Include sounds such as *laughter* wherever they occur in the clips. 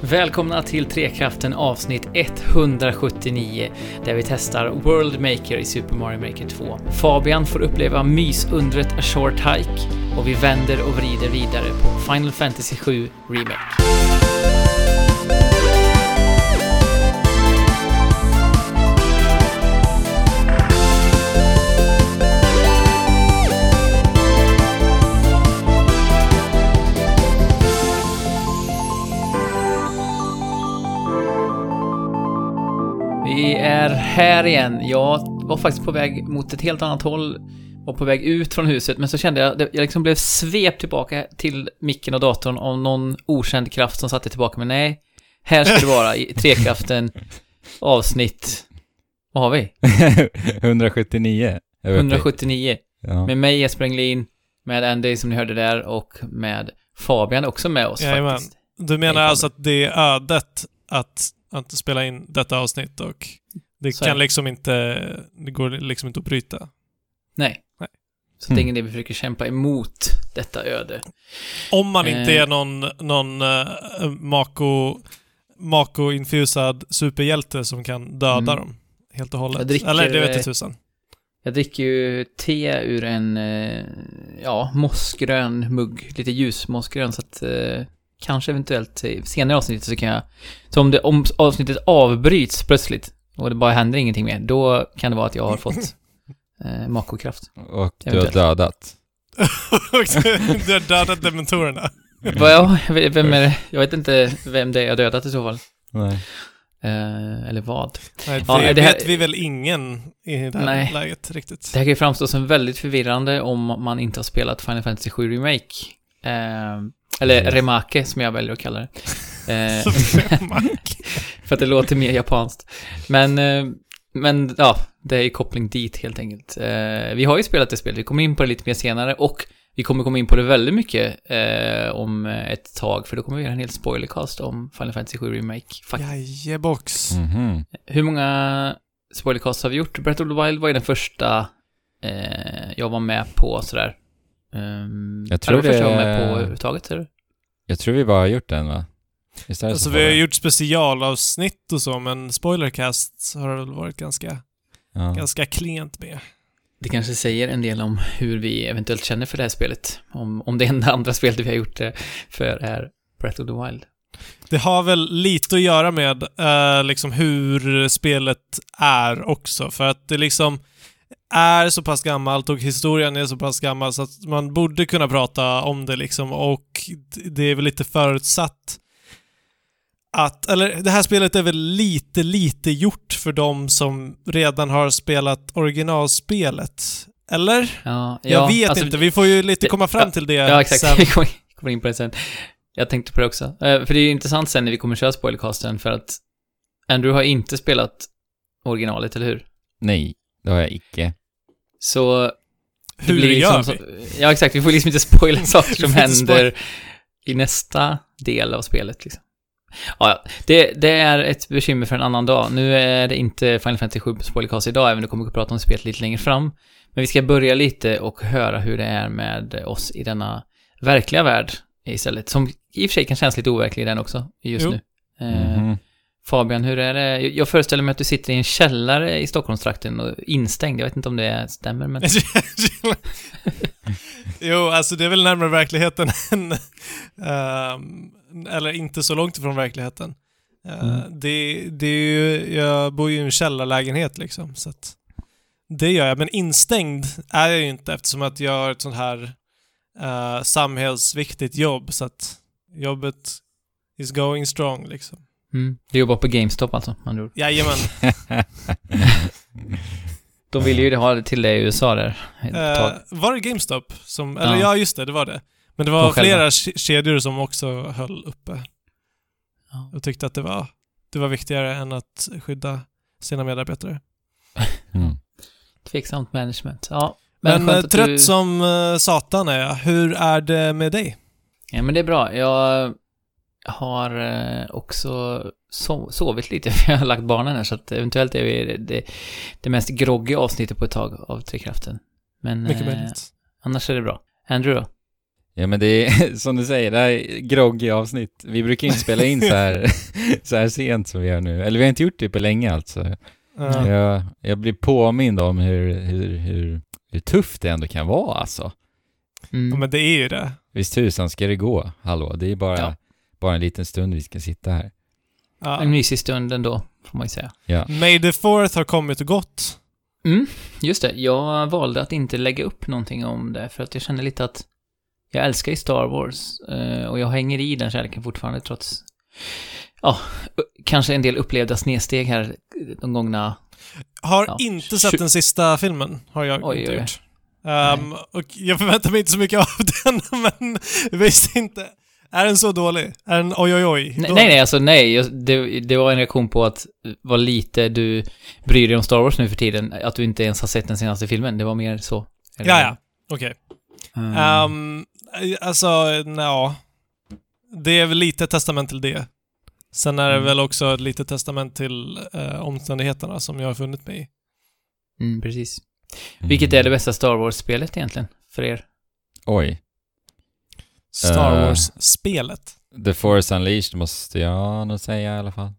Välkomna till Trekraften avsnitt 179 där vi testar World Maker i Super Mario Maker 2. Fabian får uppleva mysundret A Short Hike och vi vänder och vrider vidare på Final Fantasy 7 Remake. Är här igen. Jag var faktiskt på väg mot ett helt annat håll. Var på väg ut från huset, men så kände jag, jag liksom blev svept tillbaka till micken och datorn av någon okänd kraft som satte tillbaka mig. Nej, här ska det vara i Trekraften avsnitt... Vad har vi? 179. Jag vet inte. 179. Ja. Med mig Jesper Englin, med Andy som ni hörde där och med Fabian också med oss Jajamän. faktiskt. Du menar alltså att det är ödet att, att spela in detta avsnitt och det Så kan liksom inte, det går liksom inte att bryta. Nej. Nej. Så det är Mm. ingen idé vi försöker kämpa emot detta öde. Om man inte Eh. är någon, någon uh, Mako, Mako-infusad superhjälte som kan döda Mm. dem helt och hållet. Jag dricker, Eller det vet eh, tusan. Jag dricker ju te ur en, ja, mossgrön mugg. Lite ljus mossgrön, så att eh, kanske eventuellt i senare avsnitt så kan jag... Så om, det, om avsnittet avbryts plötsligt och det bara händer ingenting mer, då kan det vara att jag har fått *laughs* eh, makokraft. Och du har Eventuellt. dödat. *laughs* du har dödat dementorerna. *laughs* Jag, vem är det? Jag vet inte vem det är jag dödat i så fall. Nej. Eh, eller vad. Nej, det, Ja, det här- vet vi väl ingen i det här Nej. läget riktigt. Det här kan ju framstå som väldigt förvirrande om man inte har spelat Final Fantasy 7 Remake. Eh, eller Mm. Remake, som jag väljer att kalla det. Eh. *laughs* För att det låter mer japanskt. Men, eh, men ja, det är ju koppling dit helt enkelt. Eh, vi har ju spelat det spelet, vi kommer in på det lite mer senare och vi kommer komma in på det väldigt mycket eh, om ett tag, för då kommer vi göra en hel spoilercast om Final Fantasy 7 Remake. Jajebox. Mhm. Hur många spoilercasts har vi gjort? Breath of the Wild var ju den första eh, jag var med på sådär. Um, Jag tror det var första jag var det- med på överhuvudtaget, eller? Jag tror vi bara har gjort den va? Alltså så vi har gjort specialavsnitt och så, men spoilercast har det väl varit ganska, Ja. ganska klent med. Det kanske säger en del om hur vi eventuellt känner för det här spelet. Om, om det enda andra *laughs* spelet vi har gjort det för är Breath of the Wild. Det har väl lite att göra med eh, liksom hur spelet är också, för att det liksom är så pass gammalt och historien är så pass gammal så att man borde kunna prata om det liksom och det är väl lite förutsatt att, eller det här spelet är väl lite, lite gjort för de som redan har spelat originalspelet. Eller? Ja, Jag ja, vet alltså, inte, vi får ju lite det- komma fram till det Ja, exakt. sen. *laughs* Vi kommer in på det sen. Jag tänkte på det också. Eh, För det är ju intressant sen när vi kommer köra spoilercasten för att Andrew har inte spelat originalet, eller hur? Nej, det har jag icke. Så... det Hur blir gör liksom vi? så- Ja, exakt. Vi får liksom inte spoila *laughs* saker som händer i nästa del av spelet, liksom. Ja. Det, det är ett bekymmer för en annan dag. Nu är det inte Final Fantasy 7 spoilercast idag, även om vi kommer att prata om spelet lite längre fram. Men vi ska börja lite och höra hur det är med oss i denna verkliga värld istället. Som i och för sig kan kännas lite overklig den också, just Jo. nu. Eh, Mhm. Fabian, hur är det? Jag föreställer mig att du sitter i en källare i Stockholmstrakten och instängd. Jag vet inte om det stämmer, men... *laughs* jo, alltså det är väl närmare verkligheten än... ehm, eller inte så långt ifrån verkligheten. Eh, Mm. det, det är ju, jag bor ju i en källarlägenhet liksom, så att det gör jag. Men instängd är jag ju inte eftersom att jag har ett sånt här uh, samhällsviktigt jobb, så att jobbet is going strong liksom. Mm. Du jobbar på GameStop alltså, andra ord. Jajamän. *laughs* De vill ju ha det till det i USA där. Eh, var det GameStop som... Eller Ja. ja, just det, det var det. Men det var flera ke- kedjor som också höll uppe Ja. och tyckte att det var, det var viktigare än att skydda sina medarbetare. *laughs* Mm. Tveksamt management. Ja. Men, skönt eh, trött du- som eh, satan är jag. Hur är det med dig? Ja, men det är bra. Jag har eh, också so sovit lite, *laughs* för jag har lagt barnen här, så att eventuellt är vi det, det mest groggy avsnittet på ett tag av Trekraften. Men Mycket eh, möjligt. annars är det bra. Andrew då? Ja men det är *laughs* som du säger, det här är groggy avsnitt. Vi brukar inte spela in så här, *laughs* så här sent som vi gör nu. Eller vi har inte gjort det på länge alltså. Ja. Jag, jag blir påmind om hur, hur, hur, hur tufft det ändå kan vara alltså. Mm. Ja, men det är ju det. Visst tusan ska det gå, hallå? Det är bara, Ja. bara en liten stund vi ska sitta här. Ja. En mysig stund ändå, får man ju säga. Ja. May the fourth har kommit och gått. Mm, just det. Jag valde att inte lägga upp någonting om det, för att jag kände lite att jag älskar ju Star Wars, eh, och jag hänger i den kärleken fortfarande trots, ja, kanske en del upplevda snedsteg här de gångna, Har Ja. inte sett den sista filmen, har jag Oj, inte oj, gjort. Ehm, och jag förväntar mig inte så mycket *laughs* av den, men visst inte. Är den så dålig? Är den oj oj oj? nej, nej, alltså nej, det, det var en reaktion på att vad lite du bryr dig om Star Wars nu för tiden, att du inte ens har sett den senaste filmen, det var mer så. Ja, ja. Okej. Mm. Ehm, alltså, ja. Det är väl lite testament till det. Sen är det Mm. väl också ett litet testament till eh, omständigheterna som jag har funnit mig i. Mm, precis. Vilket är det bästa Star Wars-spelet egentligen, för er? Oj. Star Eh. Wars-spelet. The Force Unleashed måste jag nog säga i alla fall.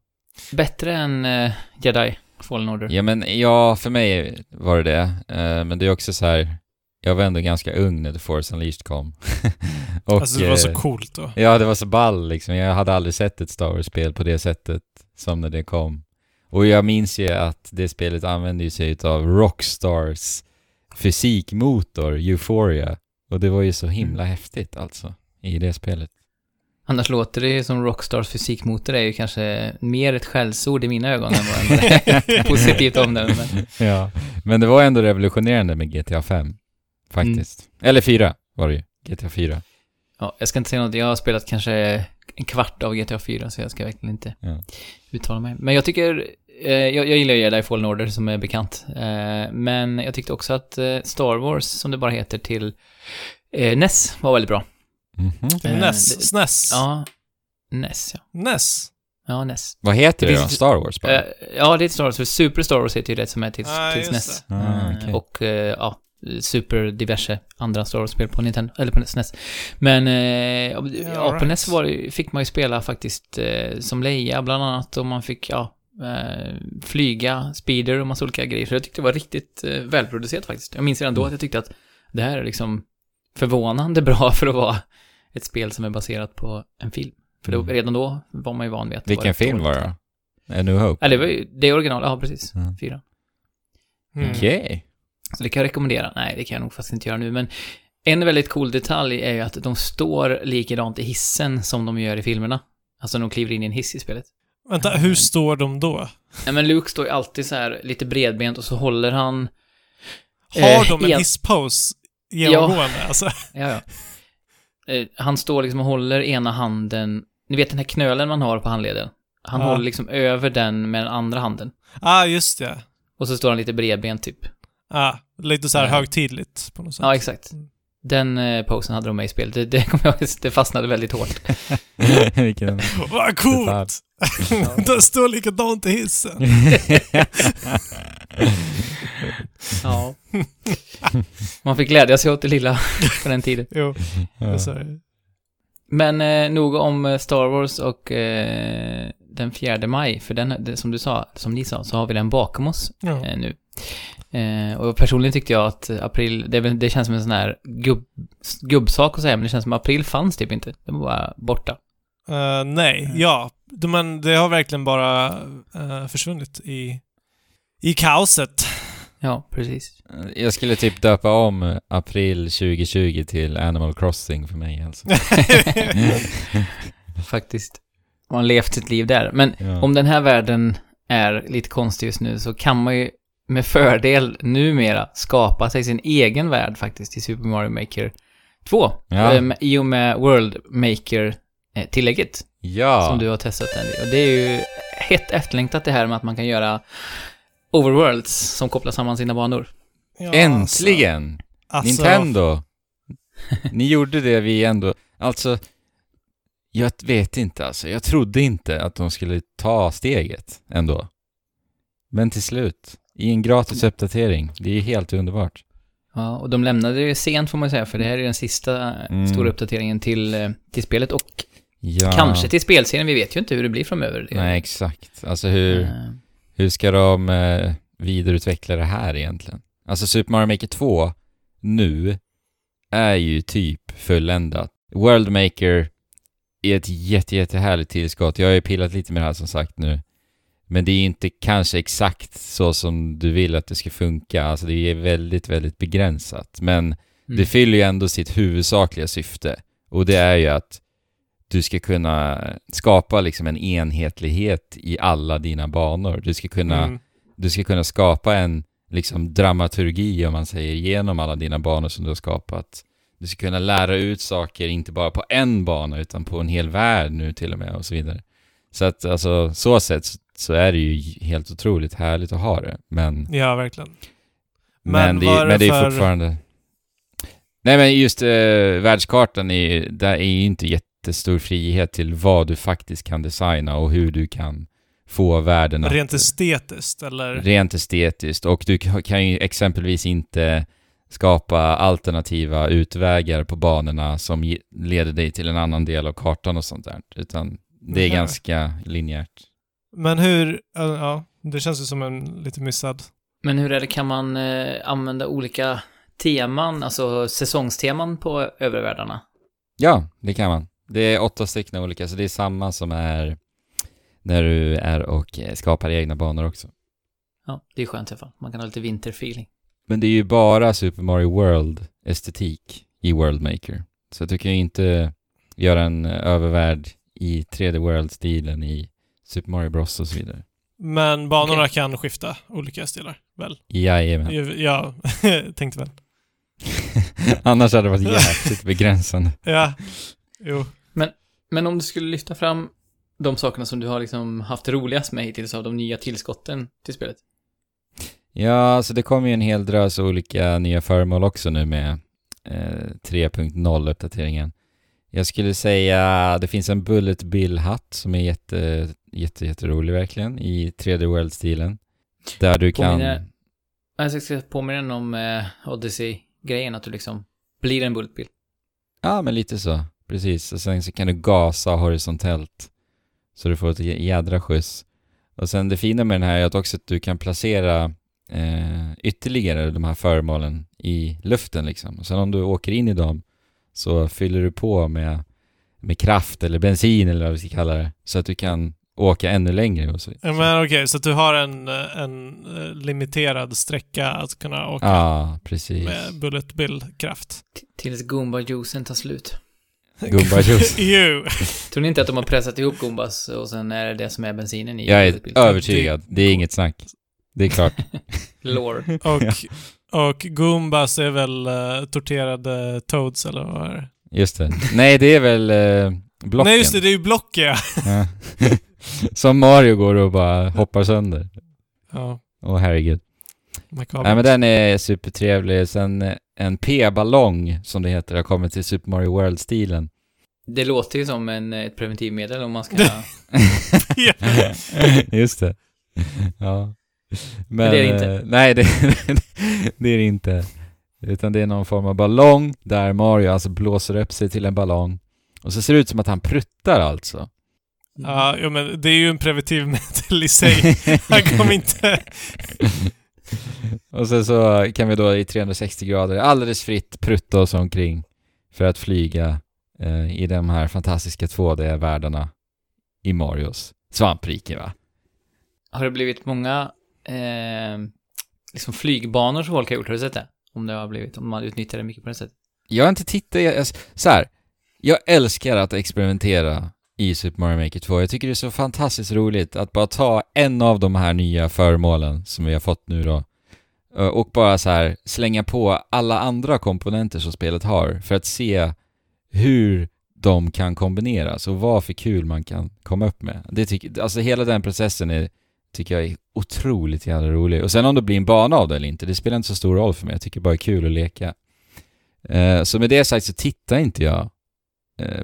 Bättre än eh, Jedi Fallen Order? Ja men ja, för mig var det det. Eh, men det är också så här. Jag var ändå ganska ung när The Force Unleashed kom. *laughs* Och, alltså det var så eh, coolt då. Ja, det var så ball liksom. Jag hade aldrig sett ett Star Wars-spel på det sättet som när det kom. Och jag minns ju att det spelet använde sig av Rockstars fysikmotor, Euphoria. Och det var ju så himla häftigt alltså, i det spelet. Annars låter det ju som Rockstars fysikmotor är ju kanske mer ett skällsord i mina ögon än vad *laughs* det är positivt om den. Men, Ja. Men det var ändå revolutionerande med GTA 5. Faktiskt. Eller 4 var det ju. GTA 4. ja, jag ska inte säga något, jag har spelat kanske en kvart av GTA 4 så jag ska verkligen inte Ja. uttala mig. Men jag tycker, eh, jag, jag gillar ju Jedi Fallen Order som är bekant. Eh, men jag tyckte också att eh, Star Wars, som det bara heter, till eh, NES var väldigt bra. Mhm. Eh, NES. SNES. Ja, NES ja. NES. Ja, NES. Vad heter det Det då? Star Wars bara? Eh, ja, det är Star Wars, för Super Star Wars heter ju det som är till, Ah, till just SNES. det. Ah, Eh, okej. Och eh, ja, super diverse andra Star Wars-spel på Nintendo, eller på SNES. Men eh, ja, på right. NES var det, ju- fick man ju spela faktiskt eh, som Leia bland annat och man fick, ja, eh, flyga, speeder och massa olika grejer. Så jag tyckte det var riktigt eh, välproducerat faktiskt. Jag minns redan då att jag tyckte att det här är liksom förvånande *laughs* bra för att vara ett spel som är baserat på en film. För då, Mm. redan då var man ju van vid att det Vilken film dåligt. var det då? A New Hope? Ja, det var ju, det är original, ja precis. Mm. Fyra. Mm. Okej. Så det kan jag rekommendera. Nej, det kan jag nog faktiskt inte göra nu, men en väldigt cool detalj är ju att de står likadant i hissen som de gör i filmerna. Alltså när de kliver in i en hiss i spelet. Vänta, hur står de då? Nej, men Luke står ju alltid så här lite bredbent och så håller han... Har Eh, de en hisspose genomgående? Alltså, Ja, ja. Eh, han står liksom och håller ena handen... Ni vet den här knölen man har på handleden? Han Ja. håller liksom över den med den andra handen. ah, just det. Och så står han lite bredbent typ. Ah, lite så här Ja. högtidligt på något sätt. Ja, exakt. Den eh, posen hade de med i spelet. Det, det, kommer jag ihåg, det fastnade väldigt hårt. *laughs* Vilken... *laughs* Vad coolt! de *laughs* står likadant i hissen. Ja. Man fick glädja sig åt det lilla på den tiden. Jo, Ja. här. Men eh, nog om eh, Star Wars och eh, den 4 maj, för den, det, som du sa, som ni sa, så har vi den bakom oss Ja. eh, nu. Eh, och personligen tyckte jag att april, det, det känns som en sån här gubb, gubbsak att säga, men det känns som att april fanns typ inte. Det var bara borta. Eh, nej, ja. De- Men det har verkligen bara eh, försvunnit i, i kaoset. Ja, precis. Jag skulle typ döpa om april 2020 till Animal Crossing för mig alltså. *laughs* *laughs* Faktiskt. Man har levt sitt liv där. Men Ja. om den här världen är lite konstig just nu så kan man ju med fördel numera skapa sig sin egen värld faktiskt i Super Mario Maker 2. Ja. Ehm, I och med World Maker-tillägget ja. som du har testat den. Och det är ju hett efterlängtat det här med att man kan göra overworlds som kopplar samman sina banor. Ja, Äntligen! Alltså, Nintendo! Ni gjorde det vi ändå... Alltså, jag vet inte alltså. Jag trodde inte att de skulle ta steget ändå. Men till slut, i en gratis uppdatering. Det är helt underbart. Ja, och de lämnade det sent får man säga, för det här är den sista Mm. stora uppdateringen till, eh, till spelet och Ja. kanske till spelserien. Vi vet ju inte hur det blir framöver. Nej, exakt. Alltså hur, Eh, hur ska de eh, vidareutveckla det här egentligen? Alltså Super Mario Maker 2 nu är ju typ fulländat. World Maker är ett jätte, jättehärligt tillskott. Jag har ju pillat lite med det här som sagt nu. Men det är inte kanske exakt så som du vill att det ska funka. Alltså det är väldigt, väldigt begränsat. Men mm. det fyller ju ändå sitt huvudsakliga syfte. Och det är ju att du ska kunna skapa liksom en enhetlighet i alla dina banor. Du ska kunna, Mm. du ska kunna skapa en liksom dramaturgi om man säger genom alla dina banor som du har skapat. Du ska kunna lära ut saker inte bara på en bana utan på en hel värld nu till och med och så vidare. Så att alltså så sätt så är det ju helt otroligt härligt att ha det. Men Ja, verkligen. men, Men det, är men det är för- fortfarande... Nej men just eh, världskartan, är, där är ju inte jättestor frihet till vad du faktiskt kan designa och hur du kan få världen att... Rent estetiskt, eller? Rent estetiskt. Och du ka- kan ju exempelvis inte skapa alternativa utvägar på banorna som leder dig till en annan del av kartan och sånt där. Utan det är Nähä. ganska linjärt. Men hur... ja, det känns ju som en lite missad... Men hur är det, kan man eh, använda olika teman, alltså säsongsteman på övervärldarna? Ja, det kan man. Det är åtta stycken olika, så det är samma som är när du är och eh, skapar egna banor också. Ja, det är skönt i alla fall. Man kan ha lite vinterfeeling. Men det är ju bara Super Mario World-estetik i World Maker. Så du kan ju inte göra en övervärld i 3D World-stilen i Super Mario Bros och så vidare. Men banorna Okej. kan skifta olika stilar, väl? Jajamän. Ja, *laughs* tänkte väl. *laughs* Annars hade det varit jäkligt begränsande. *laughs* Ja, jo. Men om du skulle lyfta fram de sakerna som du har liksom haft roligast med hittills av de nya tillskotten till spelet. Ja, så det kommer ju en hel drös olika nya föremål också nu med eh, 3.0-uppdateringen. Jag skulle säga det finns en Bullet Bill-hatt som är jätte, jätte, jätterolig verkligen i 3D World-stilen. Där du kan... Påminner- Jag ska påminna om eh, Odyssey-grejen, att du liksom blir en bulletbill. Ja, men lite så. Precis. Och sen så kan du gasa horisontellt. Så du får ett jä- jädra skjuts. Och sen det fina med den här är att också att du kan placera eh, ytterligare de här föremålen i luften liksom. Och sen om du åker in i dem så fyller du på med, med kraft eller bensin eller vad vi ska kalla det. Så att du kan åka ännu längre och så. Ja, Men okej, så att du har en, eh, en eh, limiterad sträcka att kunna åka Ja, precis. med Bullet Bill-kraft. Tills Goomba-juicen tar slut. *laughs* Goomba juice. *laughs* Jo! Tror ni inte att de har pressat ihop Goombas och sen är det det som är bensinen i Jag är övertygad. Det är inget snack. Det är klart. *laughs* Lore. Och, och Goombas är väl uh, torterade Toads, eller vad är det? Just det. Nej, det är väl eh, blocken. Nej, just det, det är ju block, ja. *laughs* Som Mario går och bara hoppar sönder. Ja, Åh herregud. makabert. Nej men den är supertrevlig. Sen eh, en P-ballong, som det heter, har kommit till Super Mario World-stilen. Det låter ju som en, ett preventivmedel om man ska... *laughs* *laughs* Just det. Ja. Men, det är det inte. eh, nej, det, det är det inte. Utan det är någon form av ballong där Mario alltså blåser upp sig till en ballong. Och så ser det ut som att han pruttar alltså. Ja, jo, men det är ju en preventivmedel *laughs* i sig. Han kommer inte... *laughs* Och sen så kan vi då i 360 grader alldeles fritt prutta oss omkring för att flyga eh, i de här fantastiska 2D-världarna i Marios svamprike va? Har det blivit många eh, liksom flygbanor som folk har gjort? Har du sett det? Om det har blivit, om man utnyttjar det mycket på det sättet. Jag har inte tittat, jag, jag, så här, jag älskar att experimentera i Super Mario Maker 2. Jag tycker det är så fantastiskt roligt att bara ta en av de här nya föremålen som vi har fått nu då eh, och bara så här slänga på alla andra komponenter som spelet har för att se hur de kan kombineras och vad för kul man kan komma upp med. Det tycker, alltså hela den processen är, tycker jag är otroligt jävla rolig. Och sen om det blir en bana av det eller inte, det spelar inte så stor roll för mig. Jag tycker bara det är kul att leka. Eh, så med det sagt så tittar inte jag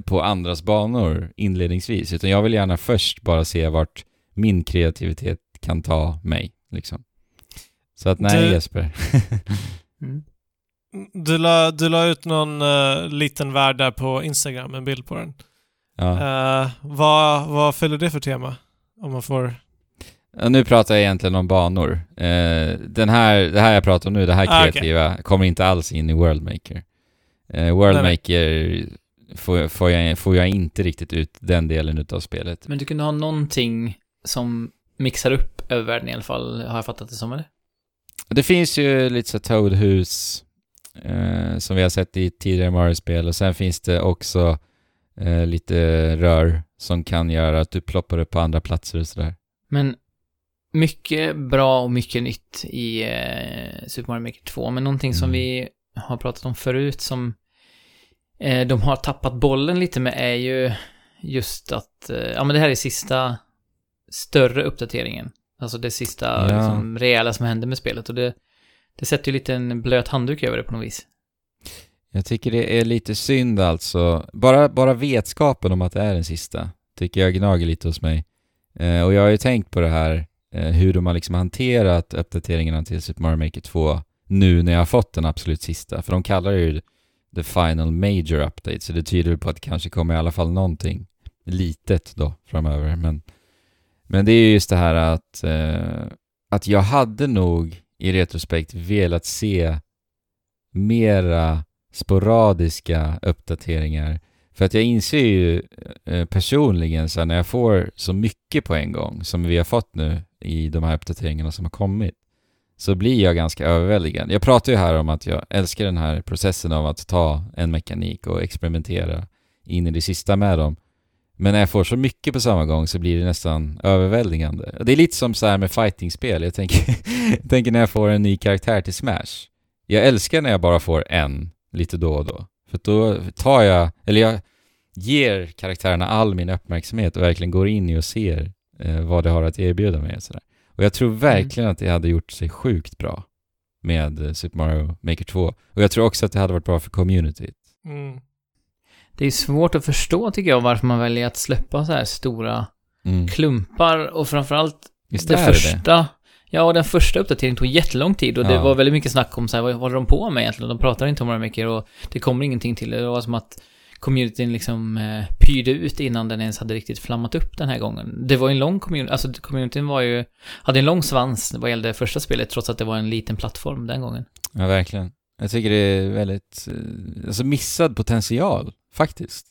på andras banor inledningsvis, utan jag vill gärna först bara se vart min kreativitet kan ta mig, liksom. Så att nej Du- Jesper. *laughs* Mm. Du la, du la ut någon uh, liten värld där på Instagram, en bild på den. Ja. Uh, vad, vad följer det för tema? Om man får... Ja, nu pratar jag egentligen om banor. Eh, den här, det här jag pratar om nu, det här Ah, kreativa, kommer inte alls in i Worldmaker. Eh, Worldmaker får, får, jag, får jag inte riktigt ut den delen utav spelet. Men du kunde ha någonting som mixar upp övervärlden i alla fall, har jag fattat det som, eller? Det finns ju lite så Toad-hus eh, som vi har sett i tidigare Mario-spel och sen finns det också eh, lite rör som kan göra att du ploppar upp på andra platser och sådär. Men mycket bra och mycket nytt i eh, Super Mario Maker 2, men någonting som Mm. vi har pratat om förut som eh, de har tappat bollen lite med är ju just att, eh, ja men det här är sista större uppdateringen. Alltså det sista Ja. liksom, rejäla som händer med spelet och det, det sätter ju lite en blöt handduk över det på något vis. Jag tycker det är lite synd alltså. Bara, bara vetskapen om att det är den sista tycker jag gnager lite hos mig. Eh, och jag har ju tänkt på det här, eh, hur de har liksom hanterat uppdateringarna till Super Mario Maker 2 nu när jag har fått den absolut sista. För de kallar det ju the final major update, så det tyder väl på att det kanske kommer i alla fall någonting litet då framöver. Men, men det är ju just det här att, eh, att jag hade nog i retrospekt velat se mera sporadiska uppdateringar. För att jag inser ju eh, personligen så här, när jag får så mycket på en gång som vi har fått nu i de här uppdateringarna som har kommit så blir jag ganska överväldigad. Jag pratar ju här om att jag älskar den här processen av att ta en mekanik och experimentera in i det sista med dem. Men när jag får så mycket på samma gång så blir det nästan överväldigande. Det är lite som så här med fightingspel. Jag tänker, jag *laughs* tänker när jag får en ny karaktär till Smash. Jag älskar när jag bara får en lite då och då. För då tar jag, eller jag ger karaktärerna all min uppmärksamhet och verkligen går in i och ser eh, vad det har att erbjuda mig och sådär. Och jag tror verkligen att det hade gjort sig sjukt bra med eh, Super Mario Maker 2. Och jag tror också att det hade varit bra för communityt. Mm. Det är svårt att förstå tycker jag varför man väljer att släppa så här stora Mm. klumpar och framförallt Visst det det det? första, ja, och den första uppdateringen tog jättelång tid och det Ja. var väldigt mycket snack om så här, vad håller de på med egentligen? De pratar inte om Mario Maker och det kommer ingenting till det. Det var som att communityn liksom eh, pyrde ut innan den ens hade riktigt flammat upp den här gången. Det var en lång community, alltså communityn var ju, hade en lång svans vad gällde första spelet trots att det var en liten plattform den gången. Ja, verkligen. Jag tycker det är väldigt, eh, alltså missad potential, faktiskt.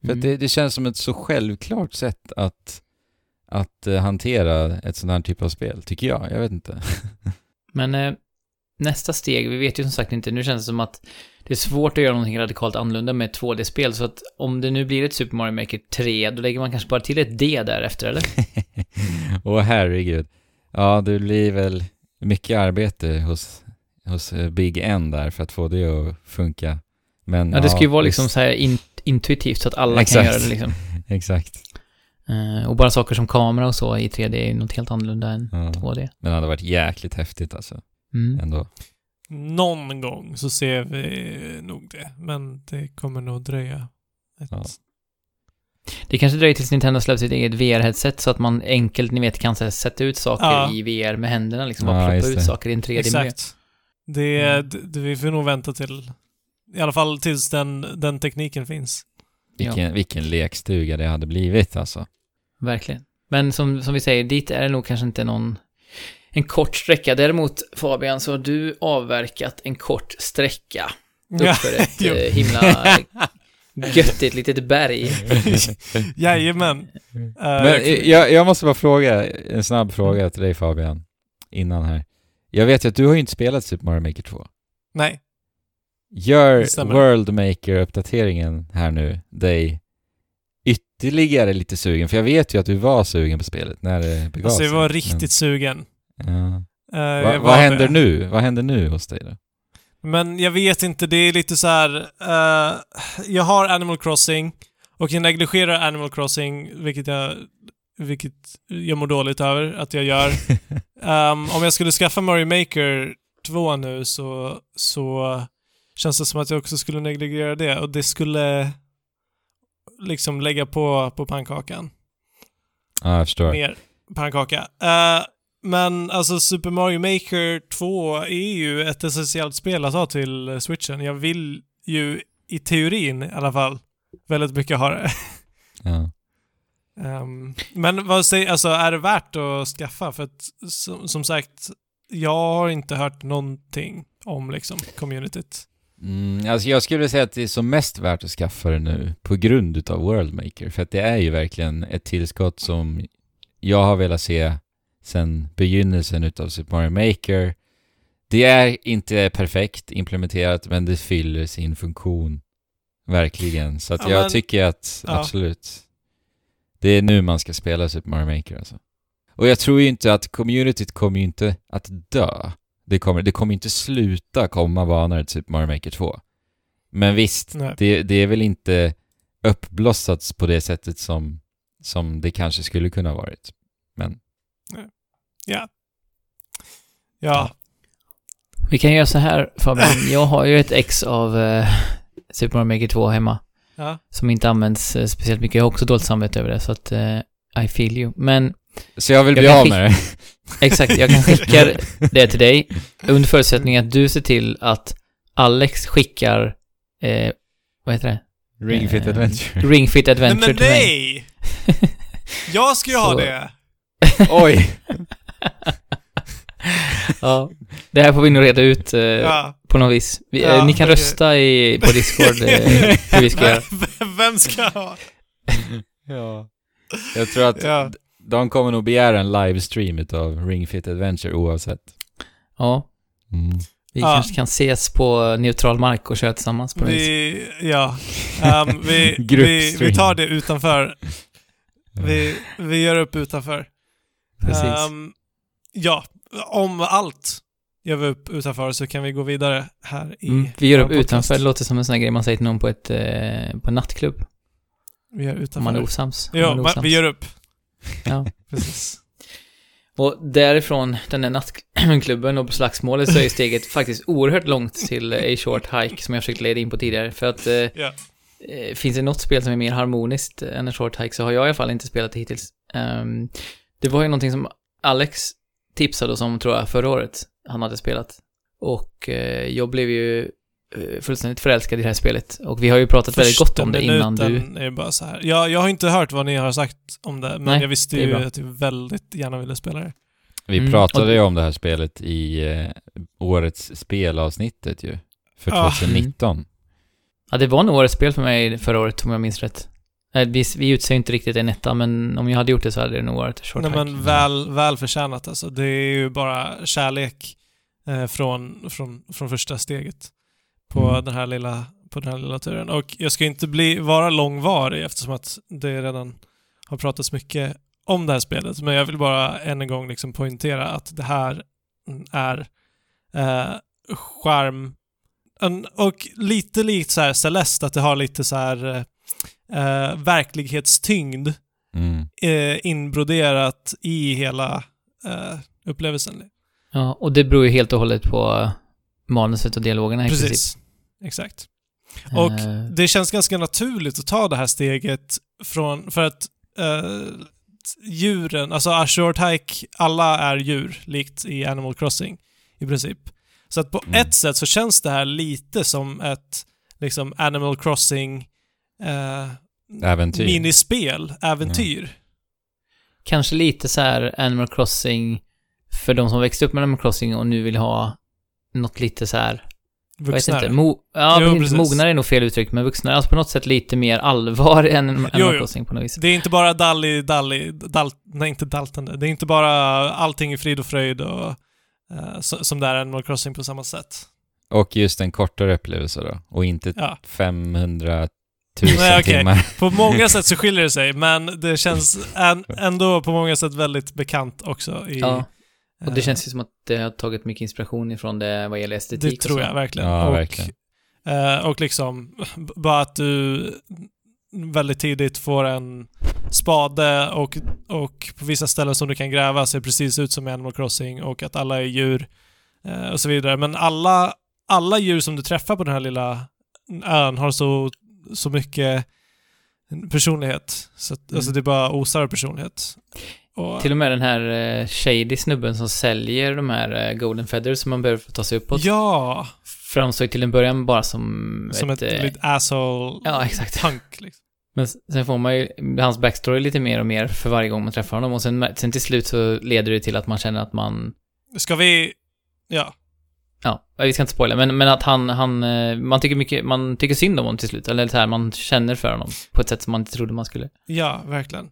För Mm. det, det känns som ett så självklart sätt att, att eh, hantera ett sånt här typ av spel, tycker jag. Jag vet inte. *laughs* Men eh, nästa steg, vi vet ju som sagt inte, nu känns det som att det är svårt att göra någonting radikalt annorlunda med ett 2D-spel, så att om det nu blir ett Super Mario Maker 3, då lägger man kanske bara till ett D därefter, eller? *laughs* Åh herregud. Ja, det blir väl mycket arbete hos, hos eh, Big N där för att få det att funka. Men, Ja, det ska ju vara liksom så här in, intuitivt så att alla Exakt. kan göra det liksom. *laughs* Exakt. Eh, och bara saker som kamera och så i 3D är ju något helt annorlunda än Ja. 2D. Men det hade varit jäkligt häftigt alltså, Mm. ändå. Någon gång så ser vi nog det, men det kommer nog dröja. Ett... Ja. Det kanske dröjer tills Nintendo släpper sitt eget VR-headset så att man enkelt, ni vet, kan här, sätta ut saker Ja. i VR med händerna liksom. Ja, och ploppa ut saker i en 3D-miljö. Exakt. Det, Mm. det, det, vi får nog vänta till, i alla fall tills den, den tekniken finns. Vilken, vilken lekstuga det hade blivit alltså. Verkligen. Men som, som vi säger, dit är det nog kanske inte någon en kort sträcka. Däremot, Fabian, så har du avverkat en kort sträcka uppför ett *laughs* eh, himla *laughs* göttigt litet berg. *laughs* Jajamän. Eh, Men eh, jag, jag måste bara fråga, en snabb fråga till dig Fabian, innan här. Jag vet ju att du har ju inte spelat Super Mario Maker 2. Nej. Gör. World Maker-uppdateringen här nu dig ytterligare lite sugen? För jag vet ju att du var sugen på spelet när det begav Alltså jag sig. var riktigt sugen. Men, Eh, ja. Va, var vad händer det. nu? Vad händer nu hos dig då? Men jag vet inte, det är lite så här. eh, jag har Animal Crossing och jag negligerar Animal Crossing, vilket jag, vilket jag mår dåligt över att jag gör. *laughs* Ehm, om jag skulle skaffa Mario Maker 2 nu så, så känns det som att jag också skulle negligera det och det skulle liksom lägga på, på pannkakan. Ja, jag förstår. Mer pannkaka. Eh, men alltså Super Mario Maker 2 är ju ett essentiellt spel att ha till switchen. Jag vill ju i teorin i alla fall väldigt mycket ha det. *laughs* Ja. Ehm, men vad säger, alltså är det värt att skaffa? För att som, som sagt, jag har inte hört någonting om liksom communityt. Mm, alltså jag skulle säga att det är som mest värt att skaffa det nu på grund utav Worldmaker. För att det är ju verkligen ett tillskott som jag har velat se sedan begynnelsen utav Super Mario Maker. Det är inte perfekt implementerat, men det fyller sin funktion. Verkligen. Så att Ja, jag men- tycker att ja. absolut. Det är nu man ska spela Super Mario Maker alltså. Och jag tror ju inte att communityt kommer ju inte att dö. Det kommer, det kommer inte sluta komma banor till Super Mario Maker 2. Men visst, Nej. det, det är väl inte uppblossats på det sättet som, som det kanske skulle kunna ha varit. Men Ja. Ja. Vi kan göra så här Fabian, *laughs* jag har ju ett ex av eh, Super Mario Maker 2 hemma. Ja. Som inte används eh, speciellt mycket. Jag har också dåligt samvete över det, så att eh, I feel you. Men Så jag vill Jag bli av med det. exakt, jag kan skicka *laughs* det till dig under förutsättning att du ser till att Alex skickar, eh, vad heter det? Ring Fit Eh, Adventure. Ring Fit Nej Adventure men till mig. nej! *laughs* Jag ska ju ha det. Oj! *laughs* Ja, det här får vi nog reda ut eh, Ja. på något vis. Vi, Ja, eh, ni kan okej. rösta i, på Discord eh, *laughs* hur vi ska göra. Vem- ska ha? *laughs* ja. Jag tror att Ja. de kommer nog begära en livestream utav Ring Fit Adventure oavsett. Ja, Mm. vi Ja. kanske kan ses på neutral mark och köra tillsammans på. Vi, ja. Ehm, vi, vi, vi tar det utanför. Vi, vi gör upp utanför. Precis. Ehm, ja, om allt gör vi upp utanför så kan vi gå vidare här i Mm, vi gör upp utanför, det låter som en sån här grej man säger till någon på ett, eh, på en nattklubb. Vi gör Om utanför. man är osams. Om Ja, man är osams. vi gör upp. Ja. *laughs* Precis. Och därifrån den där nattklubben och slagsmålet så är steget *laughs* faktiskt oerhört långt till A Short Hike som jag försökt leda in på tidigare. För att Ja. eh, finns det något spel som är mer harmoniskt än A Short Hike så har jag i alla fall inte spelat det hittills. Ehm, det var ju någonting som Alex tipsade oss om tror jag förra året han hade spelat. Och eh, jag blev ju eh, fullständigt förälskad i det här spelet. Och vi har ju pratat väldigt gott om det innan du... är bara så här. Jag, jag har inte hört vad ni har sagt om det, men Nej, jag visste ju att du väldigt gärna ville spela det. Vi Mm, pratade ju om det här spelet i eh, årets spelavsnittet ju. För Ah. 2019. Ja, det var nog årets spel för mig förra året om jag minns rätt. Eh, Vi, vi utser inte riktigt en etta, men om jag hade gjort det så hade det nog varit Short Nej, men väl, väl förtjänat alltså. Det är ju bara kärlek eh, från, från, från första steget på Mm. den här lilla på den här lilla turen. Och jag ska inte bli, vara långvarig eftersom att det redan har pratats mycket om det här spelet. Men jag vill bara än en gång liksom poängtera att det här är eh, skärm en, och lite likt så här Celeste, att det har lite så här eh, eh, verklighetstyngd Mm. eh, inbroderat i hela eh, upplevelsen. Ja, och det beror ju helt och hållet på manuset och dialogerna i princip. Precis. Exakt. Och Eh, det känns ganska naturligt att ta det här steget från, för att eh, djuren, alltså A Short Hike, alla är djur, likt i Animal Crossing i princip. Så att på Mm. ett sätt så känns det här lite som ett liksom Animal Crossing eh, Äventyr. minispel, äventyr. Kanske lite så här Animal Crossing för de som växte upp med Animal Crossing och nu vill ha något lite så här, jag vet Vuxnare. inte, mo ja, Jo, precis. mognare är nog fel uttryck, men vuxnare, alltså på något sätt lite mer allvar än Animal Jo, jo. Crossing på något vis. Det är inte bara Dalli, Dalli, Dal, nej inte daltande. Det är inte bara allting i frid och fröjd och så, som det är Animal Crossing på samma sätt. Och just en kortare upplevelse då. Och inte Ja. 500 000 Nej, okej. timmar. På många sätt så skiljer det sig, men det *laughs* känns än, ändå på många sätt väldigt bekant också i... Ja, och det eh, känns ju som att det har tagit mycket inspiration ifrån det vad gäller estetik Det tror jag verkligen. Ja, och, verkligen. eh, och liksom, bara att du väldigt tidigt får en spade och, och på vissa ställen som du kan gräva ser precis ut som i Animal Crossing och att alla är djur eh, och så vidare. Men alla, alla djur som du träffar på den här lilla ön har så, så mycket personlighet. Så att, Mm. Alltså det bara osar personlighet. Och, Till och med den här eh, shady snubben som säljer de här eh, golden feathers som man behöver för att ta sig uppåt. ja, Framstod till en början bara som, som ett, eh, litet asshole Ja, exakt. punk liksom. Men sen får man ju hans backstory lite mer och mer för varje gång man träffar honom och sen, sen till slut så leder det till att man känner att man Ska vi... Ja. Ja, vi ska inte spoila, men, men att han, han, eh, man tycker mycket, man tycker synd om honom till slut, eller så här, man känner för honom på ett sätt som man inte trodde man skulle. Ja, verkligen.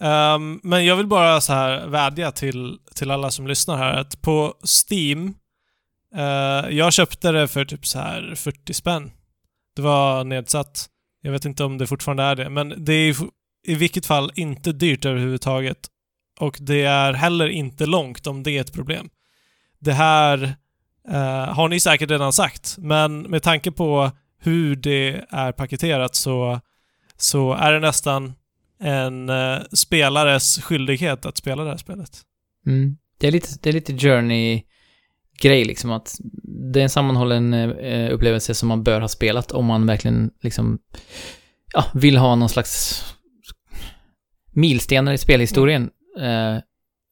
Um, men jag vill bara så här vädja till, till alla som lyssnar här att på Steam, uh, jag köpte det för typ så här 40 spänn. Det var nedsatt. Jag vet inte om det fortfarande är det, men det är i vilket fall inte dyrt överhuvudtaget. Och det är heller inte långt om det är ett problem. Det här eh, har ni säkert redan sagt, men med tanke på hur det är paketerat så, så är det nästan en eh, spelares skyldighet att spela det här spelet. Mm. Det är lite, det är lite journey-grej liksom, att det är en sammanhållen eh, upplevelse som man bör ha spelat om man verkligen liksom, ja, vill ha någon slags milstenar i spelhistorien. Eh,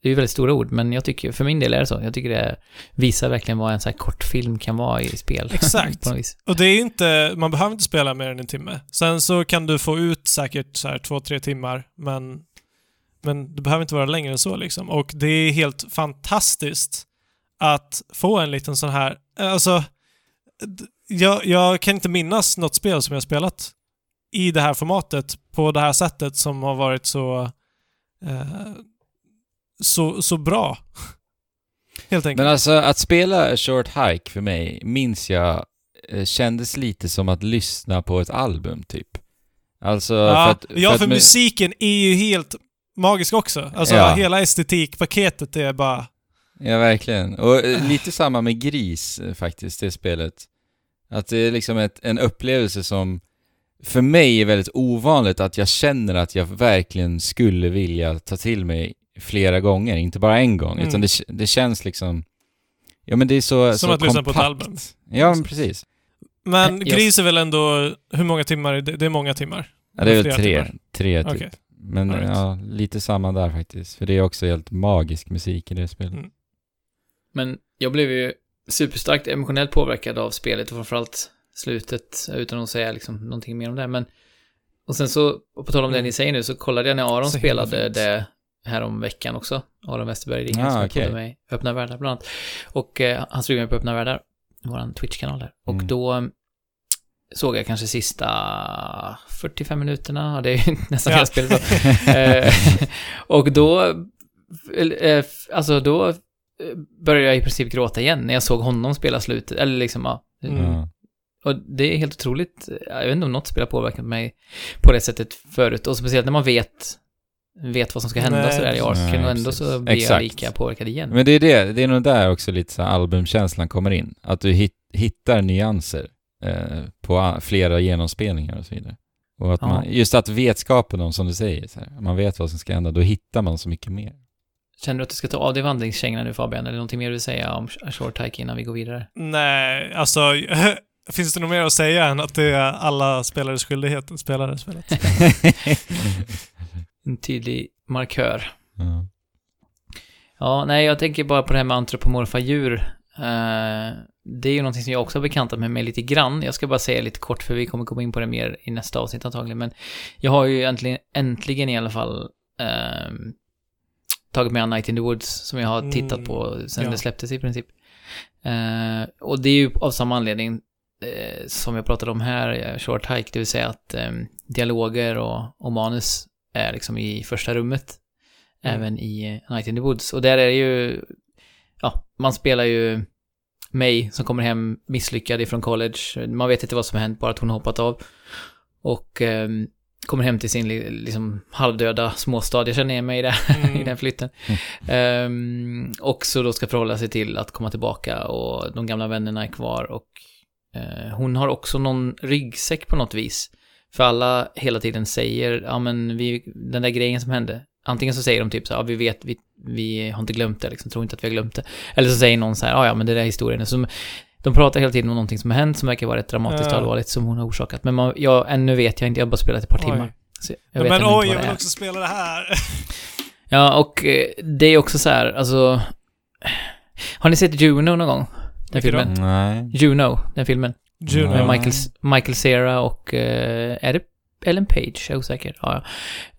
det är ju väldigt stora ord, men jag tycker, för min del är det så. Jag tycker det visar verkligen vad en så här kortfilm kan vara i spel. Exakt. *laughs* Och det är inte, man behöver inte spela mer än en timme. Sen så kan du få ut säkert så här två, tre timmar, men, men det behöver inte vara längre än så liksom. Och det är helt fantastiskt att få en liten sån här, alltså, jag, jag kan inte minnas något spel som jag spelat i det här formatet på det här sättet som har varit så, eh, så, så bra. Helt enkelt. Men alltså att spela Short Hike för mig, minns jag, eh, kändes lite som att lyssna på ett album typ. Alltså Ja, för att... ja, att för mu- musiken är ju helt magisk också. Alltså Ja. hela estetikpaketet är bara... Ja, verkligen. Och eh, lite samma med Gris eh, faktiskt, det spelet. Att det är liksom ett, en upplevelse som för mig är väldigt ovanligt att jag känner att jag verkligen skulle vilja ta till mig flera gånger, inte bara en gång, Mm. utan det, det känns liksom... Ja men det är så Som så att lyssna på ett kompakt. album. Ja men precis. Men Gris är väl ändå... Hur många timmar? är Det Det är många timmar. Ja, det är väl tre, timmar. tre typ. Okej. Men right. ja, lite samma där faktiskt. För det är också helt magisk musik i det spelet. Mm. Men jag blev ju superstarkt emotionellt påverkad av spelet och framförallt slutet, utan att säga liksom någonting mer om det. Men, och sen så, och på tal om det Mm. ni säger nu, så kollade jag när Aron Så spelade det här om veckan också. Aron Westerberg Ringen Ah, som med i Öppna Världar bland annat. Och eh, han streamade på Öppna Världar, vår Twitch-kanal där. Och Mm. då eh, såg jag kanske sista 45 minuterna, det är ju *laughs* nästan Ja. hela spelet då. *laughs* Eh, och då, eh, alltså då eh, började jag i princip gråta igen när jag såg honom spela slutet, eller liksom, ja. Mm. Ja. Och det är helt otroligt, jag vet inte om något spel har påverkat mig på det sättet förut, och speciellt när man vet, vet vad som ska hända Nej, sådär i arken, Nej, och ändå precis. så blir jag Exakt. lika påverkad igen. Men det är det, det är nog där också lite så albumkänslan kommer in. Att du hit, hittar nyanser eh, på a- flera genomspelningar och så vidare. Och att Ja. man, just att vetskapen om, som du säger, så här, man vet vad som ska hända, då hittar man så mycket mer. Känner du att du ska ta av dig vandringskängorna nu Fabian, eller någonting mer du vill säga om Short Hike innan vi går vidare? Nej, alltså... *laughs* Finns det något mer att säga än att det är alla spelares skyldighet att spela det spelet? *laughs* *laughs* En tydlig markör. ja. Ja, nej, jag tänker bara på det här med antropomorfa djur. Eh, det är ju någonting som jag också har bekantat mig med lite grann. Jag ska bara säga lite kort, för vi kommer komma in på det mer i nästa avsnitt antagligen. Men jag har ju äntligen, äntligen i alla fall ehm, tagit med Night in the Woods, som jag har tittat Mm, på sen ja. det släpptes i princip. Eh, och det är ju av samma anledning eh, som jag pratade om här, eh, Short Hike, det vill säga att ehm, dialoger och, och manus är liksom i första rummet. Mm. Även i eh, Night in the Woods. Och där är det ju, ja, man spelar ju May som kommer hem misslyckad ifrån college. Man vet inte vad som har hänt, bara att hon har hoppat av. Och ehm, kommer hem till sin li- liksom halvdöda småstad. Jag känner igen mig i, det, *laughs* Mm. i den flytten. Ehm, och så då ska förhålla sig till att komma tillbaka och de gamla vännerna är kvar och eh, hon har också någon ryggsäck på något vis. För alla hela tiden säger, ja men vi, den där grejen som hände. Antingen så säger de typ så här, ja vi vet, vi, vi har inte glömt det liksom, tror inte att vi har glömt det. Eller så säger någon så här, ja ja men det där är historien. Så De pratar hela tiden om någonting som har hänt som verkar vara rätt dramatiskt och Ja. allvarligt som hon har orsakat. Men man, jag, ännu vet jag inte, jag har bara spelat ett par Oj. timmar. Jag men oj, jag vill också spela det här. Ja, och eh, det är också så här, alltså... Har ni sett Juno någon gång? Den då? filmen? Nej. Juno, den filmen. Juno. Med. Michael, Michael Cera och... eh, är det Ellen Page? Jag är osäker. Ja,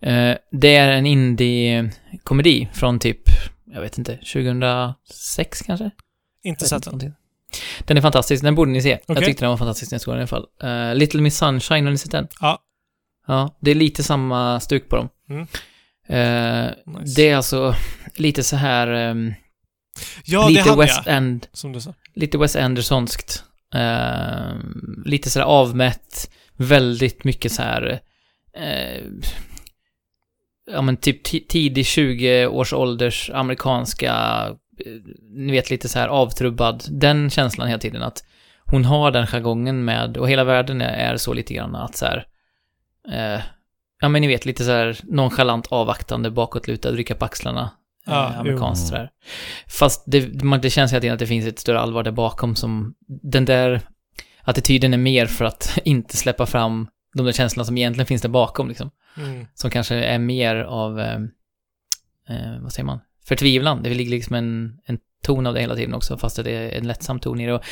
ja. Eh, det är en indie-komedi från typ, jag vet inte, 2006 kanske? Inte Jag sett den. Den är fantastisk, den borde ni se. Jag Okej. tyckte den var fantastisk när jag såg den i alla fall. Eh, Little Miss Sunshine, har ni sett den? Ja. Ja, det är lite samma stuk på dem. Mm. Eh, Nice. Det är alltså lite så här... ehm, Ja, det är lite han West ja. End, Som du sa. lite West Andersonskt. Eh, lite sådär avmätt, väldigt mycket så här... eh, ja men typ tidig 20-års ålders amerikanska, eh, ni vet lite så här avtrubbad, den känslan hela tiden att hon har den jargongen med, och hela världen är, är så lite grann att så här, eh, ja men ni vet lite så här nonchalant avvaktande, bakåtlutad, rycka på axlarna, Ja, eh, amerikanskt sådär. Fast det, man, det känns hela tiden att det finns ett större allvar där bakom som, den där attityden är mer för att *laughs* inte släppa fram de där känslorna som egentligen finns där bakom liksom. Mm. Som kanske är mer av, eh, eh, vad säger man, förtvivlan. Det ligger liksom en, en ton av det hela tiden också, fast det är en lättsam ton i det. Och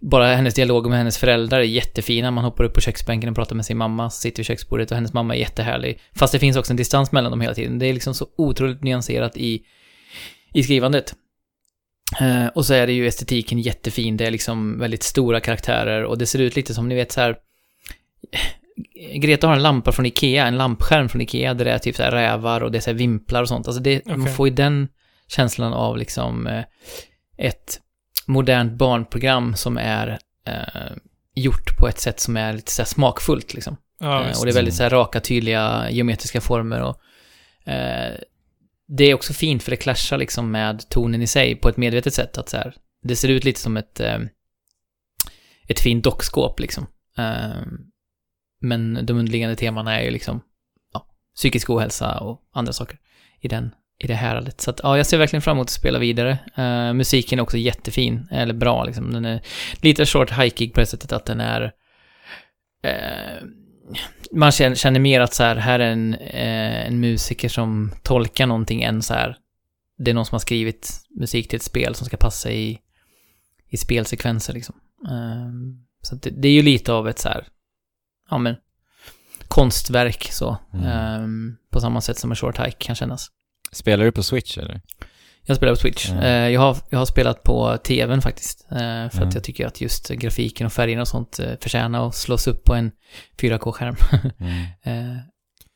bara hennes dialog med hennes föräldrar är jättefina. Man hoppar upp på köksbänken och pratar med sin mamma, sitter vid köksbordet och hennes mamma är jättehärlig. Fast det finns också en distans mellan dem hela tiden. Det är liksom så otroligt nyanserat i, i skrivandet. Eh, och så är det ju estetiken jättefin. Det är liksom väldigt stora karaktärer och det ser ut lite som, ni vet så här. Greta har en lampa från Ikea, en lampskärm från Ikea där det är typ så här rävar och det är så här vimplar och sånt. Alltså det, man Okej. får ju den känslan av liksom eh, ett modernt barnprogram som är eh, gjort på ett sätt som är lite så smakfullt liksom. Ja, Eh, och det är väldigt så raka, tydliga geometriska former och eh, det är också fint för det clashar liksom med tonen i sig på ett medvetet sätt att så här, det ser ut lite som ett eh, ett fint dockskåp liksom. Eh, men de underliggande temana är ju liksom ja, psykisk ohälsa och andra saker i den i det häradet. Så att, ja, jag ser verkligen fram emot att spela vidare. Eh, musiken är också jättefin, eller bra liksom. Den är lite short hikig på det sättet att den är ehm, man känner, känner mer att så här, här är en, eh, en musiker som tolkar någonting än så här, det är någon som har skrivit musik till ett spel som ska passa i, i spelsekvenser liksom. Ehm, så det, det är ju lite av ett så här, ja men, konstverk så. Mm. Ehm, på samma sätt som en short hike kan kännas. Spelar du på Switch eller? Jag spelar på Switch. Ja. Eh, jag, har, jag har spelat på TVn faktiskt. eh, för Ja. att jag tycker att just grafiken och färgerna och sånt eh, förtjänar att slås upp på en 4K-skärm. Mm. *laughs* Eh,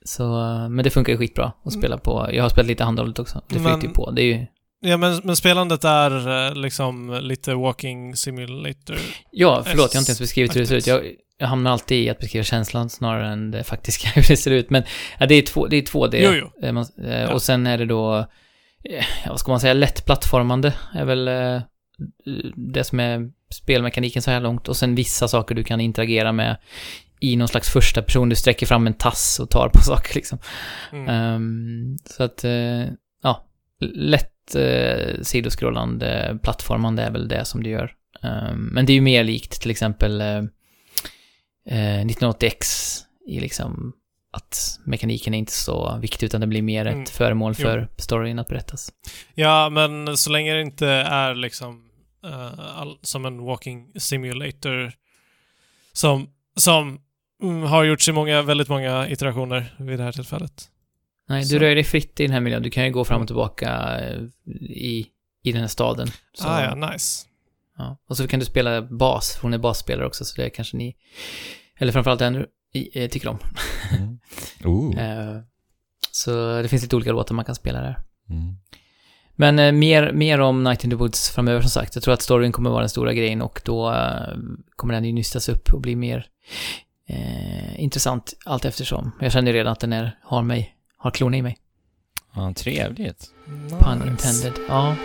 så, men det funkar ju skitbra att spela på. Jag har spelat lite handhållet också. Det flyter ju på. Det är ju... Ja, men, men spelandet är liksom lite walking simulator. Ja, förlåt, jag har inte ens beskrivit hur det ser ut. Jag, jag hamnar alltid i att beskriva känslan snarare än det faktiska *laughs* hur det ser ut. Men ja, det är två, det är två d Jo, jo. Eh, man, eh, Ja. Och sen är det då, ja, vad ska man säga, lätt plattformande är väl eh, det som är spelmekaniken så här långt. Och sen vissa saker du kan interagera med i någon slags första person. Du sträcker fram en tass och tar på *laughs* saker liksom. Mm. Ehm, så att, eh, ja, lätt uh, sidoskrollande plattformande är väl det som det gör. Ehm, men det är ju mer likt till exempel eh, eh, 1980X i liksom att mekaniken är inte så viktig utan det blir mer ett Mm. föremål för storyn att berättas. Ja, men så länge det inte är liksom eh, all, som en walking simulator som, som mm, har gjorts i många, väldigt många iterationer vid det här tillfället. Nej, Så. du rör dig fritt i den här miljön. Du kan ju gå fram och tillbaka eh, i, i den här staden. Så, Ah, ja, nice. ja. Och så kan du spela bas, hon är basspelare också, så det kanske ni, eller framförallt den i- eh, tycker om. Mm. *laughs* Oh. Så det finns lite olika låtar man kan spela där. Mm. Men eh, mer, mer om Night in the Woods framöver som sagt. Jag tror att storyn kommer vara den stora grejen och då kommer den ju nystas upp och bli mer eh, intressant allt eftersom. Jag känner ju redan att den är, har mig, har klorna i mig. Ja, trevligt. Pun intended. Ja.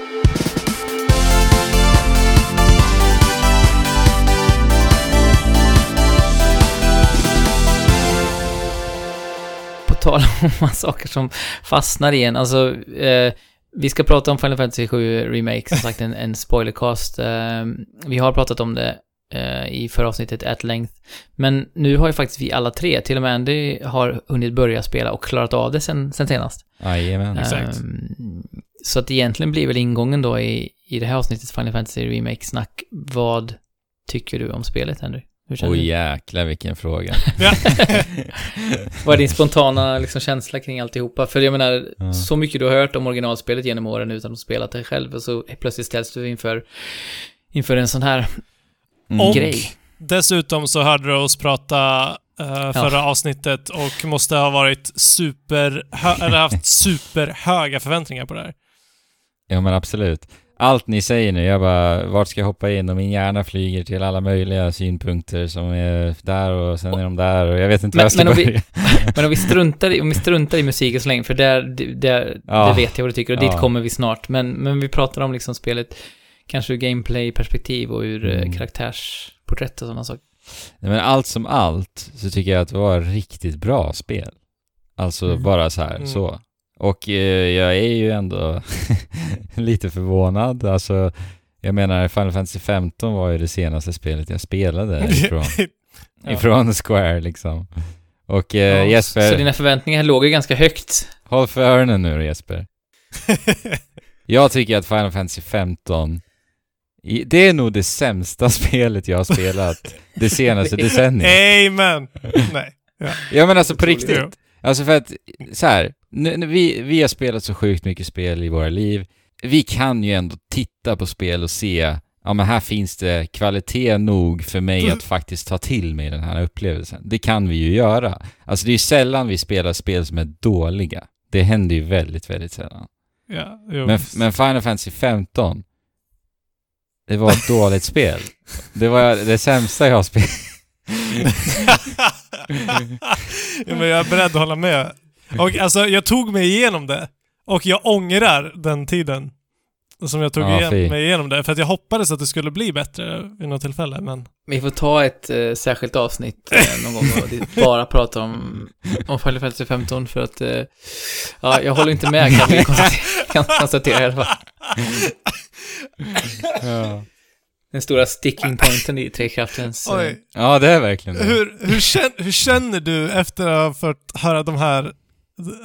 På tal *laughs* om saker som fastnar igen, alltså eh, Vi ska prata om Final Fantasy 7 Remake, som sagt en, en spoilercast. Eh, vi har pratat om det eh, i förra avsnittet at length. Men nu har ju faktiskt vi alla tre, till och med Andy, har hunnit börja spela och klarat av det sen, sen senast. Jajamän. Exakt. Ehm, så att egentligen blir väl ingången då i, i det här avsnittet Final Fantasy Remake-snack, vad tycker du om spelet, Henry? Hur känner Åh du? jäklar vilken fråga. *laughs* Ja. *laughs* Vad är din spontana liksom, känsla kring alltihopa? För jag menar, Ja. så mycket du har hört om originalspelet genom åren utan att spela det själv och så plötsligt ställs du inför, inför en sån här Mm. Och- grej. Dessutom så hörde du oss prata eh, förra avsnittet och måste ha varit super... Eller haft *laughs* superhöga förväntningar på det här. Ja men absolut. Allt ni säger nu, jag bara, vart ska jag hoppa in? Och min hjärna flyger till alla möjliga synpunkter som är där och sen är de där och jag vet inte Men- jag ska men om vi- börja. *laughs* Men om vi struntar i, om vi struntar i musiken så länge, för där, där, Ja. det vet jag vad du tycker och dit Ja. kommer vi snart. Men, men vi pratar om liksom spelet, kanske ur gameplay-perspektiv och ur Mm. mm. karaktärsporträtt och sådana saker. Nej, men allt som allt så tycker jag att det var ett riktigt bra spel. Alltså Mm. bara så här, Mm. så. Och eh, jag är ju ändå *laughs* lite förvånad. Alltså, jag menar Final Fantasy 15 var ju det senaste spelet jag spelade *laughs* ifrån, Ja. ifrån Square liksom. Och eh, Ja, Jesper, Så dina förväntningar låg ju ganska högt. håll för öronen nu Jesper. *laughs* Jag tycker att Final Fantasy 15 i- det är nog det sämsta spelet jag har spelat det senaste decenniet. Amen! Nej. Ja men alltså på riktigt. Alltså för att, så här, nu, vi, vi har spelat så sjukt mycket spel i våra liv. Vi kan ju ändå titta på spel och se, ja men här finns det kvalitet nog för mig att faktiskt ta till mig den här upplevelsen. Det kan vi ju göra. Alltså det är ju sällan vi spelar spel som är dåliga. Det händer ju väldigt, väldigt sällan. Ja, jo, Men, men Final Fantasy 15, det var ett dåligt spel. Det var det sämsta jag har spelat. *laughs* ja, men jag är beredd att hålla med. Och alltså, jag tog mig igenom det. Och jag ångrar den tiden. Som jag tog Ja, igen, mig igenom det. För att jag hoppades att det skulle bli bättre vid något tillfälle, men... Vi får ta ett eh, särskilt avsnitt eh, någon gång och bara prata om, om Final Fantasy 15 för att, eh, ja, jag håller inte med kan vi *laughs* konstatera, kan konstatera i alla fall. Ja. Den stora sticking pointen i Trekraftens... eh, Oj. ja, det är verkligen det. Hur, hur, känner, hur känner du efter att ha fått höra de här,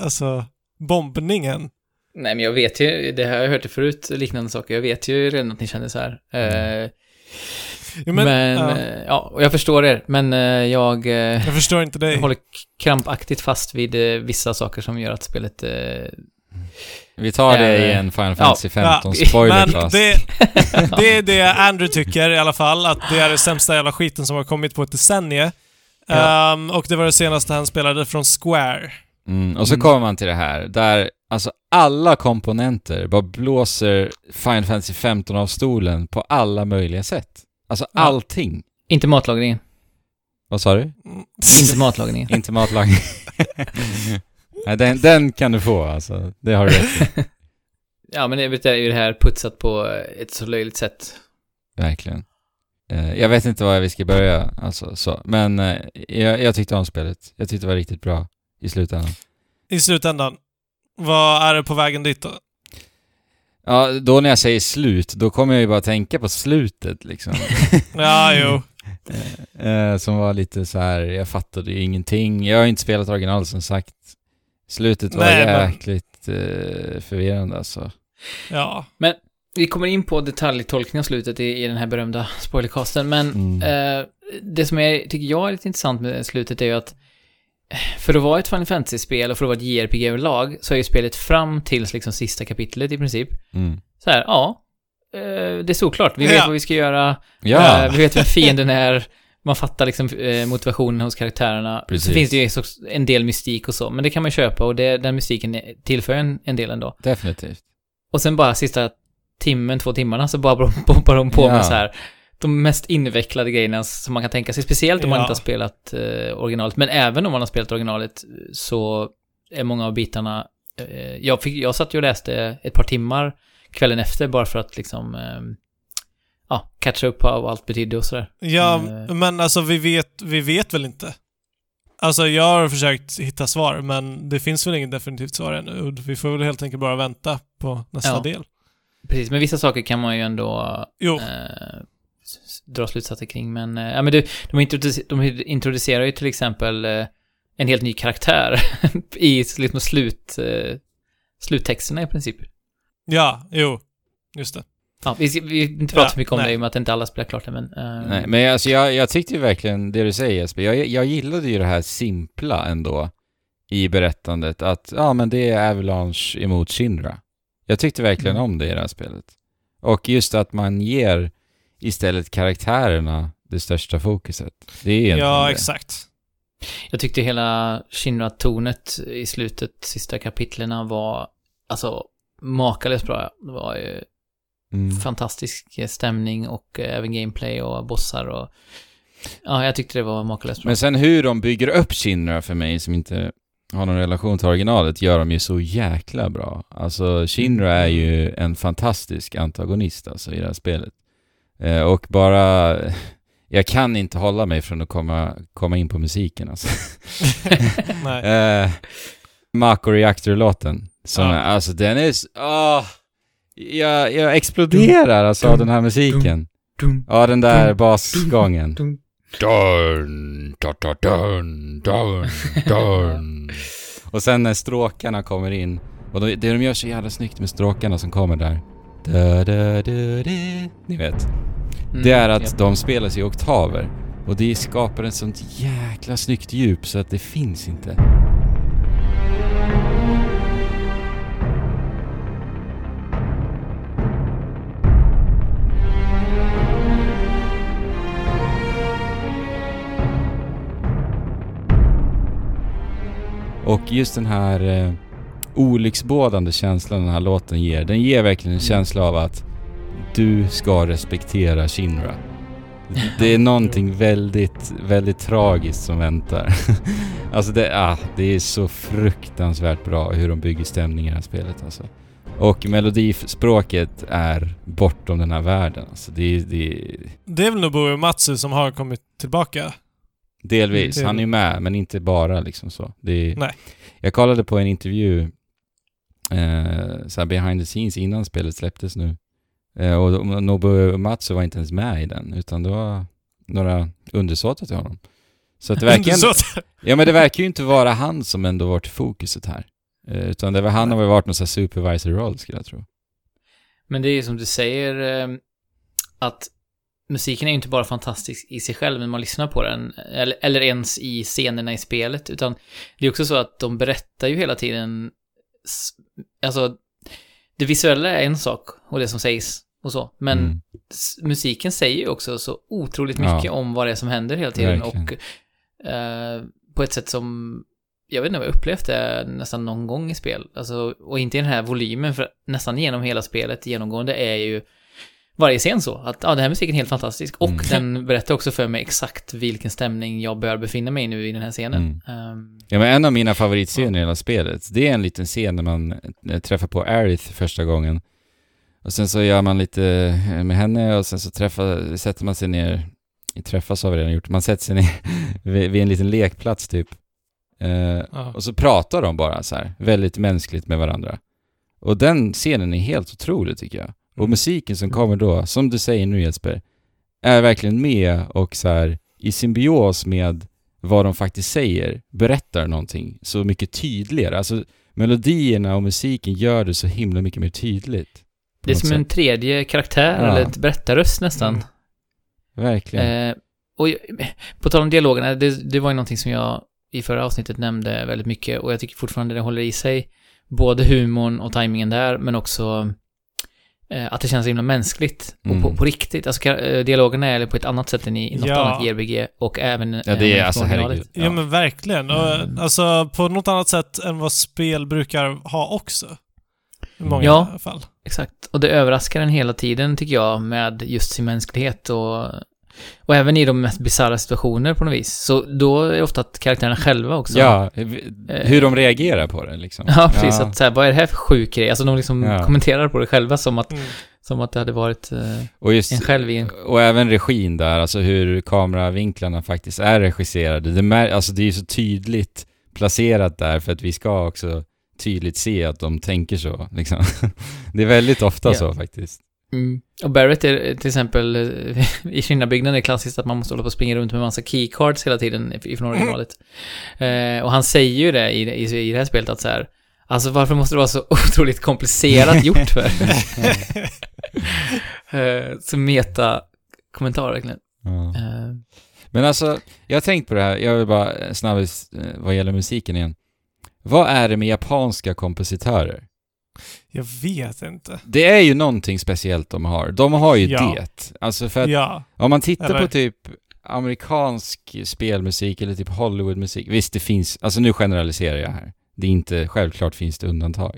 alltså, bombningen? Nej, men jag vet ju, det har jag hört det förut, liknande saker. Jag vet ju redan att ni känner så här. Eh, Jo, men, ja, eh, ja, och jag förstår er, men eh, jag, eh, jag förstår inte dig. jag håller krampaktigt fast vid vissa saker som gör att spelet... Eh, Vi tar det i en Final Fantasy Ja, 15 men spoilercast. det, *laughs* det är det Andrew tycker i alla fall, att det är det sämsta jävla skiten som har kommit på ett decennium. Ja. Ehm, och det var det senaste han spelade från Square. Mm, och så Mm. kommer man till det här, där alltså alla komponenter bara blåser Final Fantasy 15 av stolen på alla möjliga sätt. Alltså Ja. allting. inte matlagningen. Vad sa du? Inte matlagningen. *laughs* Inte matlagning. *laughs* Nej, den, den kan du få alltså. Det har du rätt i. *laughs* Ja, men det är ju det här putsat på ett så löjligt sätt. Verkligen. Eh, jag vet inte var vi ska börja, alltså så. Men eh, jag, jag tyckte om spelet. Jag tyckte det var riktigt bra i slutändan. I slutändan, vad är det på vägen dit då? Ja, då när jag säger slut, då kommer jag ju bara tänka på slutet liksom. *laughs* Ja, jo. Eh, som var lite så här, jag fattade ju ingenting. Jag har ju inte spelat original som sagt. Slutet var Nej, men- jäkligt eh, förvirrande alltså. Ja. Vi kommer in på detaljtolkning av slutet i, i den här berömda spoilercasten, men Mm. eh, det som jag tycker jag är lite intressant med slutet är ju att eh, för att vara ett Final Fantasy-spel och för att vara ett JRPG överlag så är ju spelet fram tills liksom sista kapitlet i princip Mm. så här, ja, eh, det är såklart. Vi vet Ja. vad vi ska göra, Ja! eh, vi vet vem fienden är, man fattar liksom eh, motivationen hos karaktärerna. Precis. Så finns det ju en del mystik och så, men det kan man köpa och det, den mystiken tillför en, en del ändå. Definitivt. Och sen bara sista timmen, två timmarna, så bara bombar *laughs* de på Ja. med så här de mest invecklade grejerna som man kan tänka sig, speciellt om man Ja. inte har spelat eh, originalet. Men även om man har spelat originalet så är många av bitarna... Eh, jag, fick, jag satt ju och läste ett par timmar kvällen efter bara för att liksom... Eh, ja, catcha upp på vad allt betydde och sådär. Ja, Eh. men alltså vi vet, vi vet väl inte? Alltså jag har försökt hitta svar, men det finns väl inget definitivt svar ännu. Vi får väl helt enkelt bara vänta på nästa Ja. del. Precis, men vissa saker kan man ju ändå Jo, eh, dra slutsatser kring. Men, eh, ja, men du, de, introduce- de introducerar ju till exempel eh, en helt ny karaktär *laughs* i liksom slut, eh, sluttexterna i princip. ja, jo. Just det. Ja, vi vi inte prata Ja, så mycket om nej. det i och med att inte alla spelar klart det, men... eh, Nej, men alltså jag, jag tyckte ju verkligen det du säger Jesper. Jag, jag gillade ju det här simpla ändå i berättandet att ja men det är Avalanche emot Shinra. Jag tyckte verkligen Mm. om det i det här spelet. Och just att man ger istället karaktärerna det största fokuset. Det är egentligen Ja, det. exakt. Jag tyckte hela Shinra-tornet i slutet, sista kapitlerna var, alltså, makalöst bra. Det var ju Mm. fantastisk stämning och eh, även gameplay och bossar och... Ja, jag tyckte det var makalöst bra. Men sen hur de bygger upp Shinra för mig som inte har någon relation till originalet gör de ju så jäkla bra. Alltså Shinra är ju en fantastisk antagonist alltså i det här spelet. Eh, och bara... *laughs* Jag kan inte hålla mig från att komma, komma in på musiken alltså. *laughs* *laughs* Eh, Mako Reactor-låten. Som Ja. är, alltså den är... åh, jag, jag exploderar alltså av den här musiken. Ja, den där basgången. Dun, da, da, dun, dun, dun. Och sen när stråkarna kommer in, och de, det de gör så jävla snyggt med stråkarna som kommer där. Da, da, da. Ni vet. Mm, Det är att ja. de spelas i oktaver. Och det skapar ett sånt jäkla snyggt djup så att det finns inte. Och just den här eh, olycksbådande känslan den här låten ger, den ger verkligen en Mm. känsla av att du ska respektera Shinra. Det är *laughs* någonting väldigt, väldigt tragiskt som väntar. *laughs* alltså det, ah, det är så fruktansvärt bra hur de bygger stämning i det här spelet alltså. Och melodispråket är bortom den här världen. Alltså det, det, Det är väl Nobuo Matsu som har kommit tillbaka? delvis. Han är med, men inte bara liksom så. Det, Nej. Jag kollade på en intervju eh, så här behind the scenes innan spelet släpptes nu. Eh, och Nobuo Matsu var inte ens med i den, utan det var några undersåtar till honom. Så att det verkar, ändå, ja men det verkar ju inte vara han som ändå varit fokuset här. Eh, utan det var, han har väl varit någon sån här supervisor roll skulle jag tro. Men det är ju som du säger, eh, att musiken är ju inte bara fantastisk i sig själv när man lyssnar på den, eller, eller ens i scenerna i spelet, utan det är också så att de berättar ju hela tiden, alltså, det visuella är en sak, och det som sägs och så, men Mm. musiken säger ju också så otroligt Ja. mycket om vad det är som händer hela tiden, Verkligen. och eh, på ett sätt som jag vet inte om jag upplevt det nästan någon gång i spel. Alltså, och inte i den här volymen, för nästan genom hela spelet genomgående är ju varje scen så. Att ja, den här musiken är helt fantastisk. Och Mm. den berättar också för mig exakt vilken stämning jag bör befinna mig i nu i den här scenen. Mm. Ehm, Ja men en av mina favoritscener i hela spelet, det är en liten scen när man eh, träffar på Aerith första gången. Och sen så gör man lite eh, med henne och sen så träffar, sätter man sig ner, träffas har vi redan gjort, man sätter sig ner *laughs* vid, vid en liten lekplats typ. Eh, Ja. och så pratar de bara så här, väldigt mänskligt med varandra. Och den scenen är helt otrolig tycker jag. Och Mm. musiken som kommer då, som du säger nu Jesper, är verkligen med och så här i symbios med vad de faktiskt säger, berättar någonting så mycket tydligare. Alltså melodierna och musiken gör det så himla mycket mer tydligt. det är som en sätt. tredje karaktär, Ja. eller ett berättarröst nästan. Mm. Verkligen. Eh, och jag- *laughs* på tal om dialogerna, det, det var ju någonting som jag i förra avsnittet nämnde väldigt mycket och jag tycker fortfarande det håller i sig. Både humorn och tajmingen där, men också att det känns så himla mänskligt och på, Mm. på riktigt. Alltså eh, dialogerna är på ett annat sätt än i något Ja. annat JRPG och även Ja, det är eh, alltså, från originalet. herregud. Ja, men verkligen. Och, Mm. Alltså på något annat sätt än vad spel brukar ha också. I många Ja. fall. Exakt. Och det överraskar en hela tiden, tycker jag, med just sin mänsklighet och, och även i de mest bisarra situationer på något vis. Så då är det ofta att karaktärerna själva också Ja, hur de reagerar på det liksom. Ja, precis. Att så här, vad är det här för sjuk grej? Alltså de liksom Ja. kommenterar på det själva som att, Mm. Som att det hade varit eh, Och just en själv i en... Och även regin där, alltså hur kameravinklarna faktiskt är regisserade. Det, mär, alltså det är ju så tydligt placerat där för att vi ska också tydligt se att de tänker så. Liksom. *laughs* Det är väldigt ofta Ja. så faktiskt. Mm. Och Barrett är till exempel, eh, *laughs* i Kina-byggnaden är det klassiskt att man måste hålla på och springa runt med massa keycards hela tiden ifrån originalet. Eh, och han säger ju det i, i, i det här spelet att så här, alltså varför måste det vara så *laughs* otroligt komplicerat gjort för? *laughs* eh, så meta kommentar verkligen. Ja. Eh, Men alltså, jag har tänkt på det här, jag vill bara snabbis eh, vad gäller musiken igen. Vad är det med japanska kompositörer? Jag vet inte. Det är ju någonting speciellt de har. De har ju Ja. det. Alltså för att Ja. om man tittar Eller- på typ amerikansk spelmusik eller typ Hollywoodmusik. Visst, det finns, alltså nu generaliserar jag här. Det är inte, självklart finns det undantag.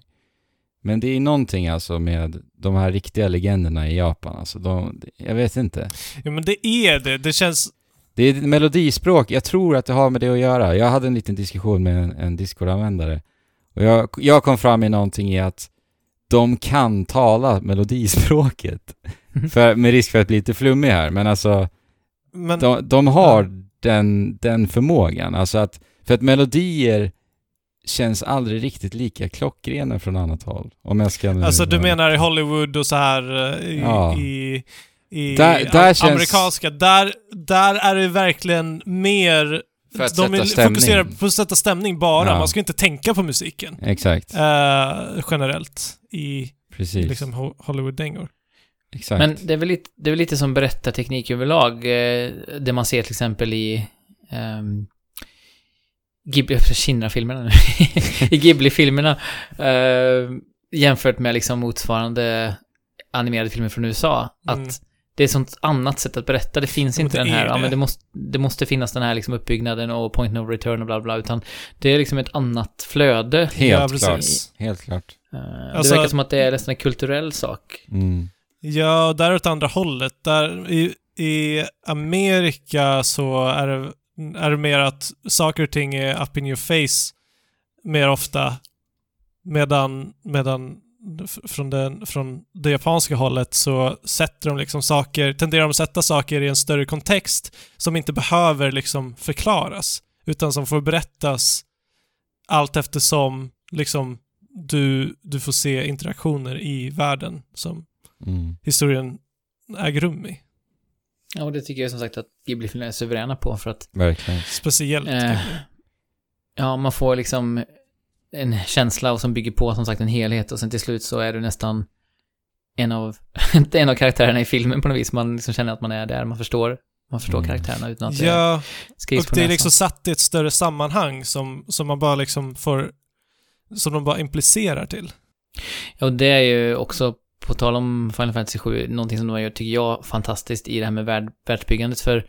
Men det är någonting alltså med de här riktiga legenderna i Japan. Alltså de, jag vet inte. ja, men det är det. Det känns... Det är melodispråk, jag tror att det har med det att göra. Jag hade en liten diskussion med en, en Discord-användare. Och jag, jag kom fram i någonting i att de kan tala melodispråket. *laughs* för, med risk för att bli lite flummig här, men alltså Men, de, de har den, den förmågan. Alltså att, för att melodier känns aldrig riktigt lika klockrena från annat håll. Om jag ska alltså du menar i Hollywood och så här eh, i, Ja. i, i Där- där am- känns- amerikanska, där, där är det verkligen mer... För att de sätta stämning. fokusera på att sätta stämning bara. Ja. Man ska inte tänka på musiken. Exakt, eh, generellt i precis. liksom Ho- Hollywood-dängor. Exakt. Men det är, väl lite, det är väl lite som berättarteknik överlag. Eh, det man ser till exempel i um, Ghibli, Kinna-filmerna nu. *laughs* I Ghibli-filmerna. eh, jämfört med liksom motsvarande animerade filmer från USA. Mm. Att det är sånt annat sätt att berätta. Det finns inte det den här, är ja det. men det måste, det måste finnas den här liksom uppbyggnaden och point no return och bla bla, utan det är liksom ett annat flöde. Helt Ja, klart. precis. Helt klart. Eh, Alltså- det verkar som att det är nästan en kulturell sak. Mm. Ja, där åt andra hållet. Där i, I Amerika så är det, är det mer att saker och ting är up in your face mer ofta. Medan, medan från, den, från det japanska hållet så sätter de liksom saker, tenderar de att sätta saker i en större kontext som inte behöver liksom förklaras. Utan som får berättas allt eftersom liksom du, du får se interaktioner i världen som Mm. historien äger rum i. Ja, och det tycker jag som sagt att Ghibli-filmer är suveräna på för att Verkligen. Speciellt. Eh, ja, man får liksom en känsla och som bygger på som sagt en helhet och sen till slut så är du nästan en av, *laughs* inte en av karaktärerna i filmen på något vis. Man liksom känner att man är där, man förstår, man förstår Mm. karaktärerna utan att det ja, skrivs och på det är näsan. liksom satt i ett större sammanhang som, som man bara liksom får... Som de bara implicerar till. Ja, och det är ju också, på tal om Final Fantasy 7, någonting som de gör, tycker jag, fantastiskt i det här med värld, världsbyggandet, för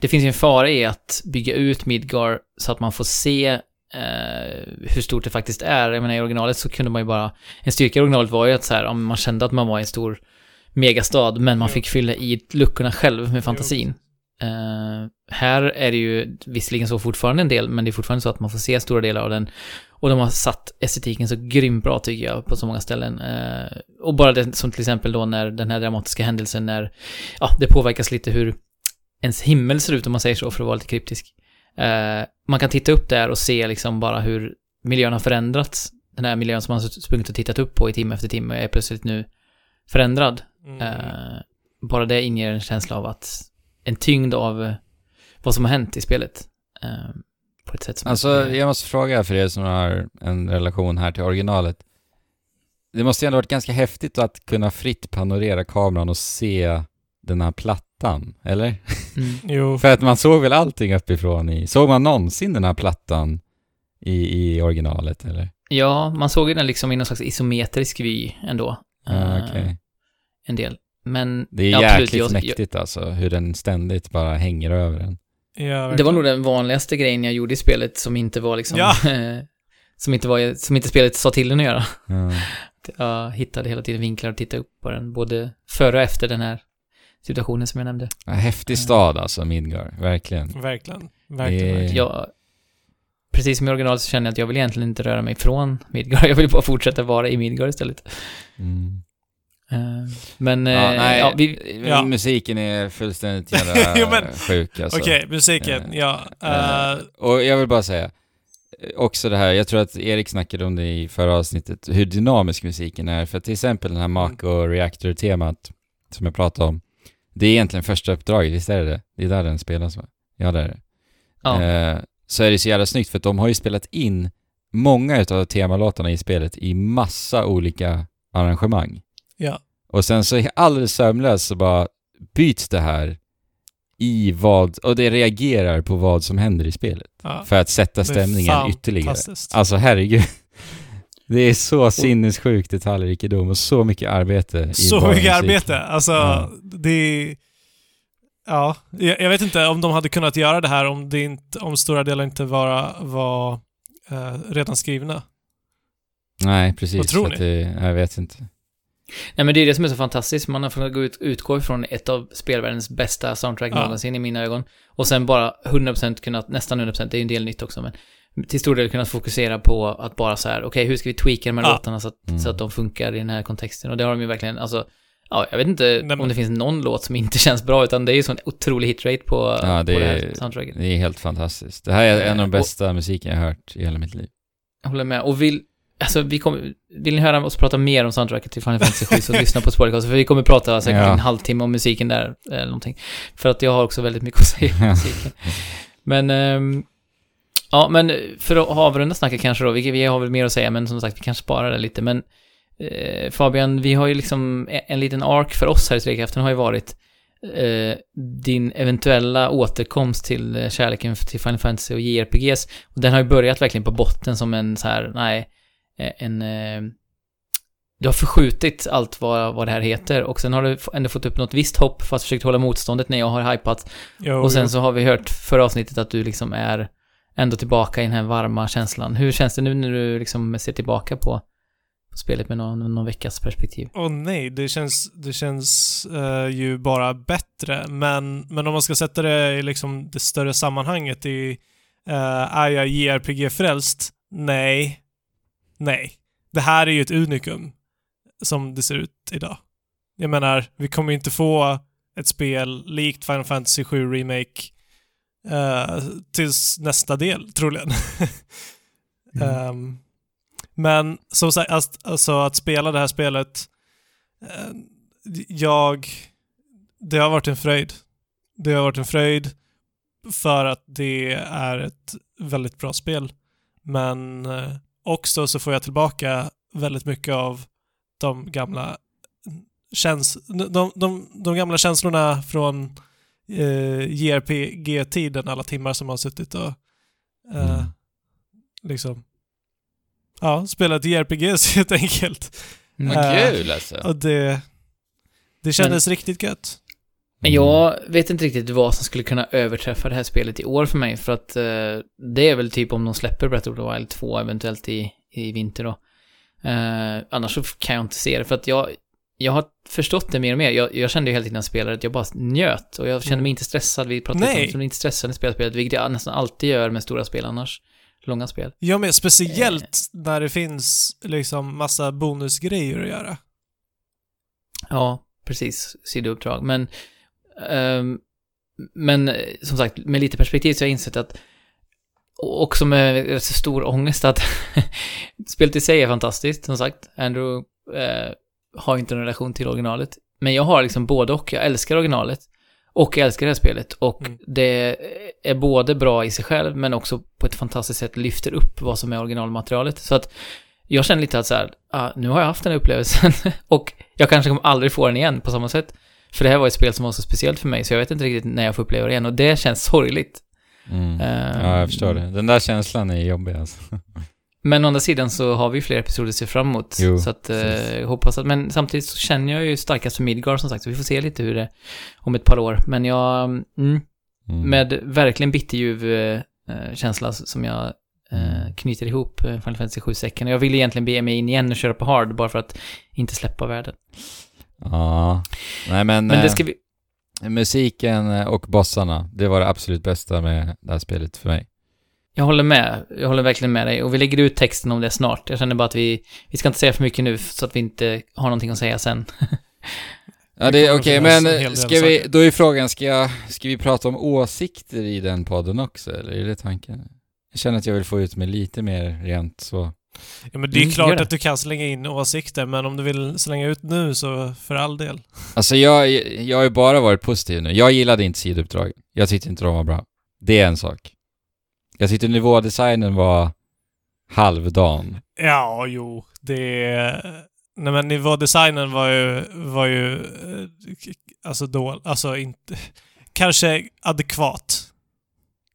det finns ju en fara i att bygga ut Midgar så att man får se eh, hur stort det faktiskt är. Jag menar, i originalet så kunde man ju bara... En styrka i originalet var ju att så här, man kände att man var i en stor megastad, men man fick fylla i luckorna själv med fantasin. Eh, här är det ju visserligen så fortfarande en del, men det är fortfarande så att man får se stora delar av den. Och de har satt estetiken så grymt bra tycker jag på så många ställen. Eh, och bara det som till exempel då när den här dramatiska händelsen när, ja, det påverkas lite hur ens himmel ser ut om man säger så för att vara lite kryptisk. Eh, man kan titta upp där och se liksom bara hur miljön har förändrats. Den här miljön som man har sprungit och tittat upp på i timme efter timme är plötsligt nu förändrad. Mm. Eh, bara det inger en känsla av att en tyngd av vad som har hänt i spelet. Eh, på ett sätt som... Alltså, jag måste fråga för er som har en relation här till originalet. Det måste ju ändå varit ganska häftigt att kunna fritt panorera kameran och se den här plattan, eller? Mm. *laughs* Jo. För att man såg väl allting uppifrån i... Såg man någonsin den här plattan i, i originalet, eller? Ja, man såg ju den liksom i någon slags isometrisk vy ändå. Ja, Eh, okej. En del. Men... Det är ja, absolut, jäkligt jag- mäktigt alltså, hur den ständigt bara hänger över en. Ja, Det var nog den vanligaste grejen jag gjorde i spelet som inte var liksom... Ja. *laughs* som inte var, som inte spelet sa till den att göra. Ja. *laughs* Jag hittade hela tiden vinklar och tittade upp på den, både före och efter den här situationen som jag nämnde. Häftig stad alltså, Midgar. Verkligen. Verkligen. Verkligen. Det- verkligen. Jag, precis som i originalet så känner jag att jag vill egentligen inte röra mig från Midgar. *laughs* Jag vill bara fortsätta vara i Midgar istället. Mm. Eh, men, Ja, eh, nej, ja, vi, Ja. musiken är fullständigt *laughs* jävla Jo, men- sjuk alltså. Okej, musiken, Eh, ja. Eh, eh, och jag vill bara säga, eh, också det här, jag tror att Erik snackade om det i förra avsnittet, hur dynamisk musiken är. För till exempel den här Mm. Mako Reactor-temat som jag pratade om, det är egentligen första uppdraget, visst är det det? Det är där den spelas va? Ja, det är det. ja. Eh, så är det så jävla snyggt för att de har ju spelat in många utav temalåtarna i spelet i massa olika arrangemang. ja. Och sen så alldeles sömlöst så bara byts det här i vad, och det reagerar på vad som händer i spelet. ja. För att sätta stämningen ytterligare. Alltså herregud. Det är så sinnessjuk detaljrikedom och så mycket arbete Så bara mycket arbete. Alltså, Ja. det är... Ja, jag, jag vet inte om de hade kunnat göra det här om, det inte, om stora delar inte var, var eh, redan skrivna. Nej, precis. Vad tror att det, jag vet inte. Nej men det är det som är så fantastiskt, man har fått gå ut, utgå ifrån ett av spelvärldens bästa soundtrack Ja. någonsin i mina ögon. Och sen bara 100% kunnat, nästan 100%, det är ju en del nytt också men till stor del kunnat fokusera på att bara så här, okej hur ska vi tweaka de här Ja. låtarna så att, Mm. så att de funkar i den här kontexten. Och det har de ju verkligen, alltså, ja, jag vet inte men- om det finns någon låt som inte *laughs* känns bra, utan det är ju sån otrolig hitrate på, Ja, det på det här är- soundtracket. Det är helt fantastiskt. Det här är en av de Eh, och- bästa musiken jag har hört i hela mitt liv. Jag håller med. Och vill, alltså vi kommer, vill ni höra oss prata mer om soundtracket till Final Fantasy 7 så *laughs* lyssna på Spoilercast, för vi kommer prata säkert Ja. en halvtimme om musiken där, eller någonting. För att jag har också väldigt mycket att säga om *laughs* musiken. Men, ehm, ja, men för att avrunda snacket kanske då, vi, vi har väl mer att säga, men som sagt, vi kanske sparar det lite, men eh, Fabian, vi har ju liksom, en, en liten ark för oss här i Trekraften har ju varit eh, din eventuella återkomst till eh, kärleken till Final Fantasy och JRPGs. Och den har ju börjat verkligen på botten som en så här, nej, eh, en... Eh, du har förskjutit allt vad, vad det här heter och sen har du ändå fått upp något visst hopp för att försökt hålla motståndet när jag har hypat. Jo, Och sen jo. så har vi hört förra avsnittet att du liksom är ändå tillbaka i den här varma känslan. Hur känns det nu när du liksom ser tillbaka på, på spelet med någon, någon veckas perspektiv? Åh nej, det känns, det känns uh, ju bara bättre. Men, men om man ska sätta det i liksom det större sammanhanget i uh, är jag JRPG-frälst? Nej. Nej. Det här är ju ett unikum som det ser ut idag. Jag menar, vi kommer ju inte få ett spel likt Final Fantasy 7 Remake eh, tills nästa del, troligen. *laughs* Ehm, men som sagt, alltså, alltså att spela det här spelet, eh, jag... Det har varit en fröjd. Det har varit en fröjd för att det är ett väldigt bra spel. Men eh, också så får jag tillbaka väldigt mycket av de gamla käns de, de, de gamla känslorna från eh, JRPG-tiden, alla timmar som man har suttit och eh, Mm. liksom ja, spelat JRPGs *laughs* helt enkelt. Vad Eh, kul alltså. Och det, det kändes riktigt gött. Men jag vet inte riktigt vad som skulle kunna överträffa det här spelet i år för mig, för att eh, det är väl typ om de släpper Breath of the Wild 2 eventuellt i, i vinter då. Eh, annars så kan jag inte se det, för att jag, jag har förstått det mer och mer. Jag, jag kände ju hela tiden när jag spelade att jag bara njöt, och jag kände mig inte stressad. Vi pratade Nej. om att jag inte stressad när jag spelade spelet, vilket jag nästan alltid gör med stora spel annars. Långa spel. Ja, men speciellt när det finns liksom massa bonusgrejer att göra. Ja, precis. Sidouppdrag. Men, ehm, men eh, som sagt, med lite perspektiv så har jag insett att och också med så stor ångest att *laughs* spelet i sig är fantastiskt, som sagt. Andrew eh, har inte en relation till originalet. Men jag har liksom både och. Jag älskar originalet och jag älskar det här spelet. Och Mm. det är både bra i sig själv, men också på ett fantastiskt sätt lyfter upp vad som är originalmaterialet. Så att jag känner lite att så här, ah, nu har jag haft den här upplevelsen *laughs* och jag kanske kommer aldrig få den igen på samma sätt. För det här var ett spel som var så speciellt för mig, så jag vet inte riktigt när jag får uppleva det igen. Och det känns sorgligt. Mm. Eh, Ja, jag förstår det. Den där känslan är jobbig alltså. *laughs* Men å andra sidan så har vi fler episoder att se fram emot. Jo, så att, eh, hoppas att, men samtidigt så känner jag ju starkast för Midgard som sagt, så vi får se lite hur det om ett par år. Men jag, mm, Mm. med verkligen bitterljuv eh, eh, känsla som jag eh, knyter ihop eh, Final Fantasy 7-säcken. Och jag vill egentligen be mig in igen och köra på hard, bara för att inte släppa världen. Ja. Nej men, Men eh, det ska vi, musiken eh, och bossarna, det var det absolut bästa med det här spelet för mig. Jag håller med. Jag håller verkligen med dig. Och vi lägger ut texten om det snart. Jag känner bara att vi, vi ska inte säga för mycket nu så att vi inte har någonting att säga sen. *laughs* Ja, Det är okej, finnas men ska vi, då är frågan, ska, jag, ska vi prata om åsikter i den podden också, eller är det tanken? Jag känner att jag vill få ut mig lite mer rent så. Ja, men det är Mm, klart det. att du kan slänga in åsikter, men om du vill slänga ut nu så för all del. Alltså jag, jag har ju bara varit positiv nu. Jag gillade inte sidouppdrag. Jag tyckte inte de var bra. Det är en sak. Jag tyckte nivådesignen var halvdan. Ja, jo, det... Nej men nivådesignen var ju, var ju, eh, alltså då, alltså inte, kanske adekvat.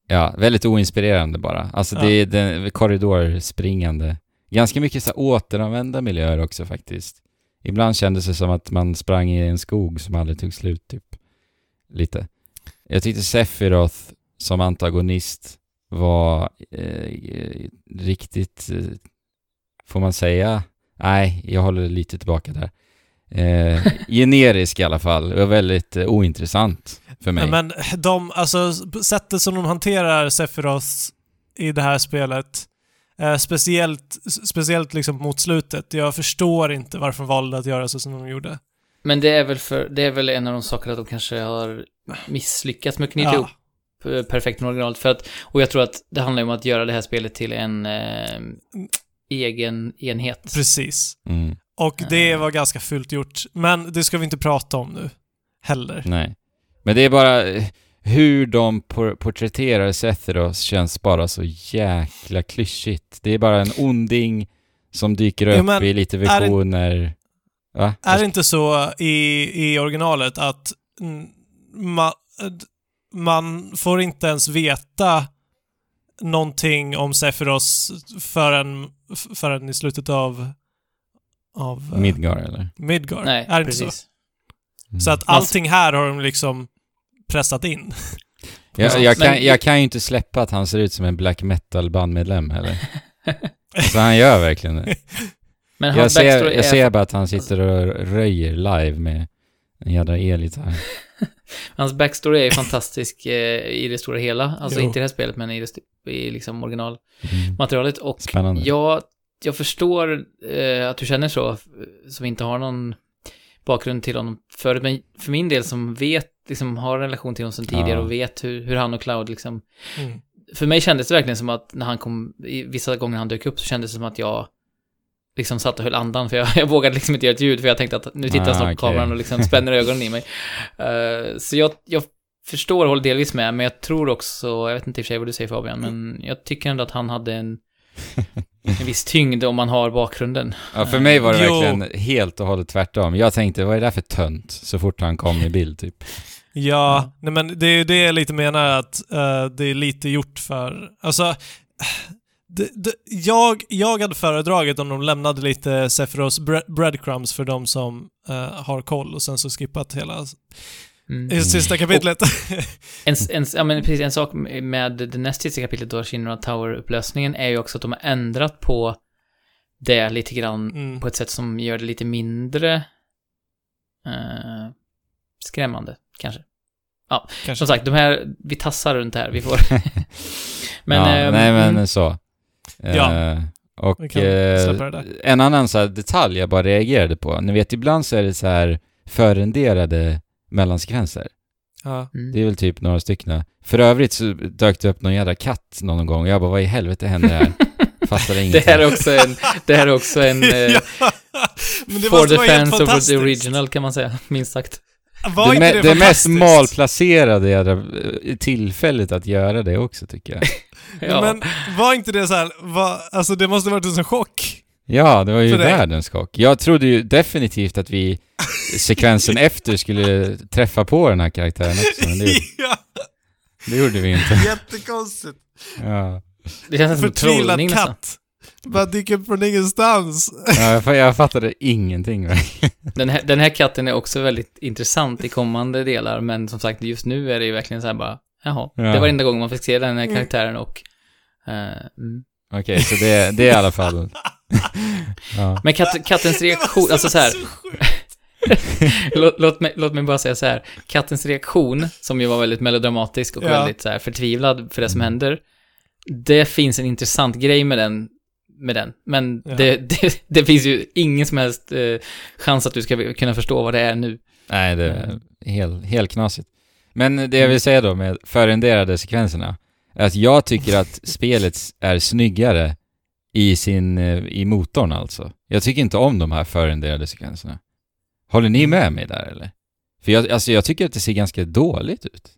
Ja, väldigt oinspirerande bara. Alltså Ja. det är den korridorspringande. Ganska mycket så återanvända miljöer också faktiskt. Ibland kändes det som att man sprang i en skog som aldrig tog slut, typ. Lite. Jag tyckte Sephiroth som antagonist var eh, riktigt, eh, får man säga? Nej, jag håller lite tillbaka där. Eh, generisk i alla fall, och väldigt eh, ointressant för mig. Men de, alltså sättet som de hanterar Sephiroth i det här spelet, eh, speciellt, speciellt liksom mot slutet, jag förstår inte varför de valde att göra så som de gjorde. Men det är väl för, det är väl en av de sakerna att de kanske har misslyckats med att knyta Ja. ihop perfekt med originalet. För att, och jag tror att det handlar om att göra det här spelet till en eh, egen enhet. Precis. Mm, Och det Eh. var ganska fult gjort. Men det ska vi inte prata om nu. Heller. nej. Men det är bara eh, hur de por- porträtterar Sephiroth känns bara så jäkla klyschigt. Det är bara en onding som dyker Ja, upp men i lite är det- visioner. Va? Är det inte så i, i originalet att ma, man får inte ens veta någonting om Sephiroth förrän, förrän i slutet av, av eh, Midgar eller? Midgar? Nej, är det inte så? precis. Mm. Så att allting här har de liksom pressat in. jag, jag, kan, jag kan ju inte släppa att han ser ut som en black metal bandmedlem heller. *laughs* Så han gör verkligen det. *laughs* Men Jag ser, jag är... ser bara att han sitter och röjer live med en jädra elgitarr. *laughs* *laughs* Hans backstory är ju fantastisk eh, i det stora hela. Alltså Jo. inte i det här spelet, men i, det, i liksom originalmaterialet. Mm. Och Spännande. jag, jag förstår eh, att du känner så, som inte har någon bakgrund till honom förut. Men för min del som vet, liksom har en relation till honom sedan tidigare Ja. och vet hur, hur han och Cloud liksom... Mm. För mig kändes det verkligen som att när han kom, i vissa gånger han dök upp så kändes det som att jag liksom satt och höll andan för jag, *laughs* jag vågade liksom inte göra ett ljud för jag tänkte att nu tittar Ah, snart på okej. kameran och liksom spänner ögonen i mig. *laughs* Eh, så jag, jag förstår och håller delvis med, men jag tror också, jag vet inte i och för sig vad du säger Fabian, men jag tycker ändå att han hade en, en viss tyngd om man har bakgrunden. Ja, för mig var det Jo. verkligen helt och hållet tvärtom. Jag tänkte, vad är det där för tönt? Så fort han kom i bild, typ. Ja, nej men det är ju det jag lite menar att eh, det är lite gjort för... Alltså, det, jag, jag hade föredragit om de lämnade lite Sephiroths bre- breadcrumbs för de som eh, har koll och sen så skippat hela Mm. sista kapitlet. En, en, ja, men precis, en sak med det näst sista kapitlet då, Shinra Tower-upplösningen, är ju också att de har ändrat på det lite grann Mm. på ett sätt som gör det lite mindre eh, skrämmande, kanske. Kanske. Som sagt, de här, vi tassar runt här, vi får... *laughs* men, ja, ehm, nej men mm, så. Ja. Eh, och eh, en annan så här detalj jag bara reagerade på. Ni vet, ibland så är det så här förrenderade mellansekvenser. Ja. mm. Det är väl typ några stycken. För övrigt så dök det upp någon jävla katt någon gång och jag bara, vad i helvete händer här? *laughs* Fattade ingenting. Det här är också en, det här är också en... *laughs* Eh, ja. Men det for the fans of the original kan man säga, minst sagt. Var det, det, det mest malplacerade jädra eh, tillfället att göra det också tycker jag. *laughs* Ja. Men var inte det så här, var, alltså det måste ha varit en sån chock. Ja, det var ju världens chock. Jag trodde ju definitivt att vi sekvensen *laughs* efter skulle träffa på den här karaktären också, men det, *laughs* ja, det gjorde vi inte. jättekonstigt. Ja. det känns som en trollning nästan. katt. Bara dyker upp från ingenstans. Ja, jag, fa- jag fattade ingenting. *laughs* Den här, den här katten är också väldigt intressant i kommande delar, men som sagt, just nu är det ju verkligen så här bara, jaha, Ja. det var enda gången man fick se den här Mm. karaktären och... eh, mm. Okej, så det, det är i alla fall... *laughs* Ja. Men katt, kattens reaktion, alltså så här, *laughs* låt, låt, mig, låt mig bara säga så här, kattens reaktion, som ju var väldigt melodramatisk och Ja. väldigt så här förtvivlad för det som Mm. händer, det finns en intressant grej med den med den. Men Ja. det, *laughs* det, det finns ju ingen som helst eh, chans att du ska kunna förstå vad det är nu. Nej, det är helt, helt knasigt. Men det jag vill säga då med förrenderade sekvenserna, är att jag tycker att *laughs* spelet är snyggare i sin, eh, i motorn alltså. Jag tycker inte om de här förrenderade sekvenserna. Håller ni med mig där eller? För jag, alltså jag tycker att det ser ganska dåligt ut.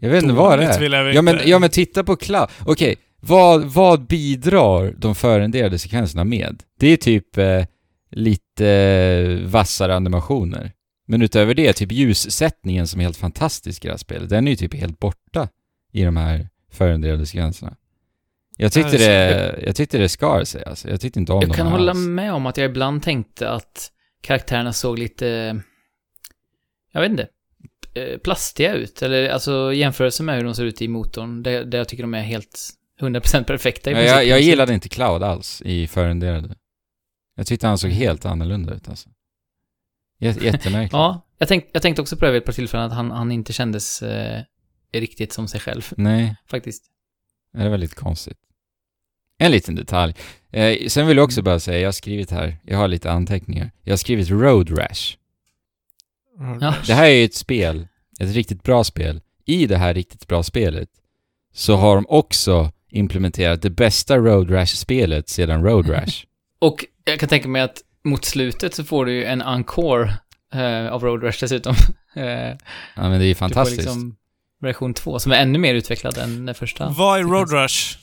Jag vet inte vad det är. vill jag Ja men, ja men titta på Cloud. Okej, vad, vad bidrar de förrenderade sekvenserna med? Det är typ eh, lite vassare animationer. Men utöver det, typ ljussättningen som är helt fantastisk i det här spelet, den är ju typ helt borta i de här förrenderade sekvenserna. Jag tyckte Ja, det jag tyckte det skar sig alltså. Jag tyckte inte om Jag kan hålla alls. med om att jag ibland tänkte att karaktärerna såg lite, jag vet inte, eh, plastiga ut. Eller alltså jämförelse med hur de ser ut i motorn, där, där jag tycker de är helt 100% perfekta i Ja, jag, jag gillade inte Cloud alls i förrenderade. Jag tyckte han såg helt annorlunda ut alltså. Jät- Jättemärkligt. Ja, jag, tänk, jag tänkte också på det vid ett par tillfällen, att han, han inte kändes eh, riktigt som sig själv, Nej. *laughs* faktiskt. Det var lite konstigt. En liten detalj. Eh, sen vill jag också bara säga, jag har skrivit här, jag har lite anteckningar. Jag har skrivit Road Rash. Mm. Ja. Det här är ju ett spel, ett riktigt bra spel. I det här riktigt bra spelet så har de också implementerat det bästa Road Rash-spelet sedan Road Rash. *laughs* Och jag kan tänka mig att mot slutet så får du ju en encore eh, av Road Rush dessutom. *laughs* eh, ja men det är ju du får fantastiskt. liksom version 2, som är ännu mer utvecklad än den första. Vad är Road Rush?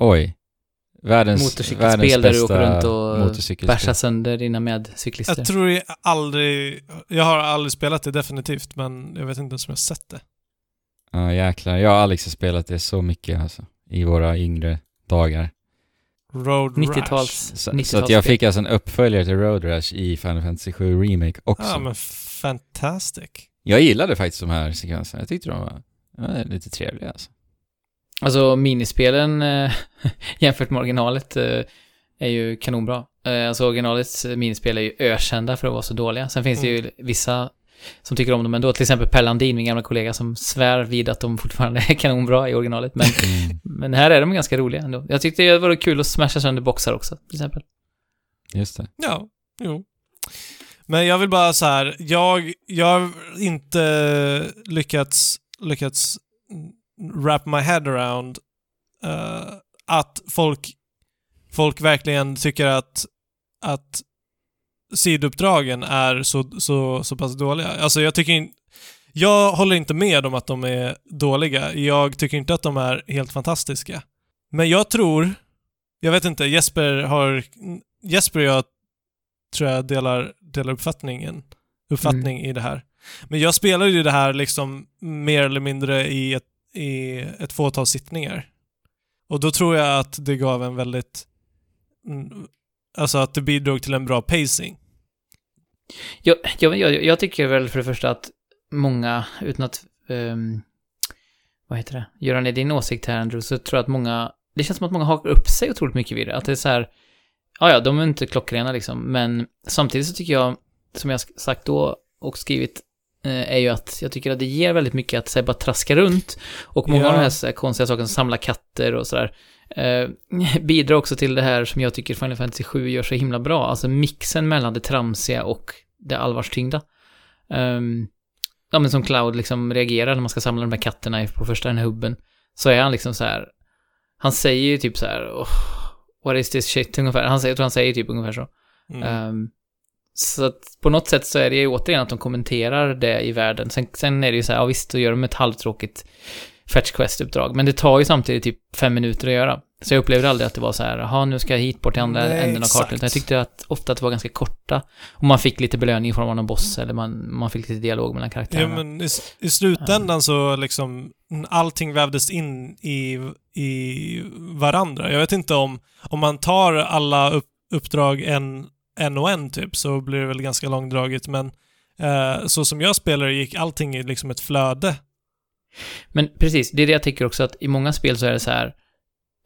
Oj. Världens, Motorcykelspel världens där du åker runt och motorcykelspel. Bärsa sönder dina medcyklister. Jag tror jag aldrig... Jag har aldrig spelat det definitivt, men jag vet inte ens om jag har sett det. Ja jäklar, jag och Alex har spelat det så mycket alltså. I våra yngre dagar. Road 90-tals. Så, så 90-talsspel. att jag fick alltså en uppföljare till Road Rash i Final Fantasy 7 Remake också. Ja, men fantastic. Jag gillade faktiskt de här sekvenserna. Jag tyckte de var, ja, lite trevliga alltså. Alltså minispelen eh, *laughs* jämfört med originalet eh, är ju kanonbra. Eh, alltså originalets minispel är ju ökända för att vara så dåliga. Sen finns det ju vissa som tycker om dem ändå. Till exempel Per Landin, min gamla kollega, som svär vid att de fortfarande är kanonbra i originalet. Men, Mm, men här är de ganska roliga ändå. Jag tyckte det var kul att smasha sönder boxar också, till exempel. just det. Ja, jo. Men jag vill bara så här, jag, jag har inte lyckats, lyckats wrap my head around eh, att folk, folk verkligen tycker att, att sidouppdragen är så, så, så pass dåliga. Alltså jag tycker in, jag håller inte med om att de är dåliga. Jag tycker inte att de är helt fantastiska. Men jag tror, jag vet inte, Jesper har, Jesper och jag tror jag delar, delar uppfattningen, uppfattning i det här. Men jag spelade ju det här liksom mer eller mindre i ett, i ett fåtal sittningar. Och då tror jag att det gav en väldigt, mm, alltså att det bidrog till en bra pacing. Jag, jag, jag, jag tycker väl för det första att många, utan att, ehm, vad heter det, göra ner din åsikt här Andrew, så tror jag att många, det känns som att många hakar upp sig otroligt mycket vid det. Att det är så här, ja ja, de är inte klockrena liksom, men samtidigt så tycker jag, som jag sagt då och skrivit, eh, är ju att jag tycker att det ger väldigt mycket att så här, bara traska runt. Och många Ja. av de här, så här konstiga sakerna, samla katter och sådär, eh, *laughs* bidrar också till det här som jag tycker Final Fantasy 7 gör så himla bra. Alltså mixen mellan det tramsiga och det allvarstyngda. Um, ja men som Cloud liksom reagerar när man ska samla de här katterna på första den här hubben. Så är han liksom så här. Han säger ju typ så här. Oh, what is this shit ungefär. Han säger, jag tror han säger typ ungefär så. Mm. Ehm, så att på något sätt så är det ju återigen att de kommenterar det i världen. Sen, sen är det ju så här, ja visst, då gör de ett halvtråkigt Fetch Quest-uppdrag. Men det tar ju samtidigt typ fem minuter att göra. Så jag upplevde aldrig att det var så här, jaha, nu ska jag hit bort till andra Nej, änden av kartan. Utan jag tyckte att ofta att det var ganska korta. Och man fick lite belöning i form av någon boss, eller man, man fick lite dialog mellan Ja, karaktärerna. men i, i slutändan så liksom allting vävdes in i, i varandra. Jag vet inte om, om man tar alla upp, uppdrag en, en och en typ så blir det väl ganska långdraget men eh, så som jag spelar gick allting i liksom ett flöde. Men precis, det är det jag tycker också att i många spel så är det så här.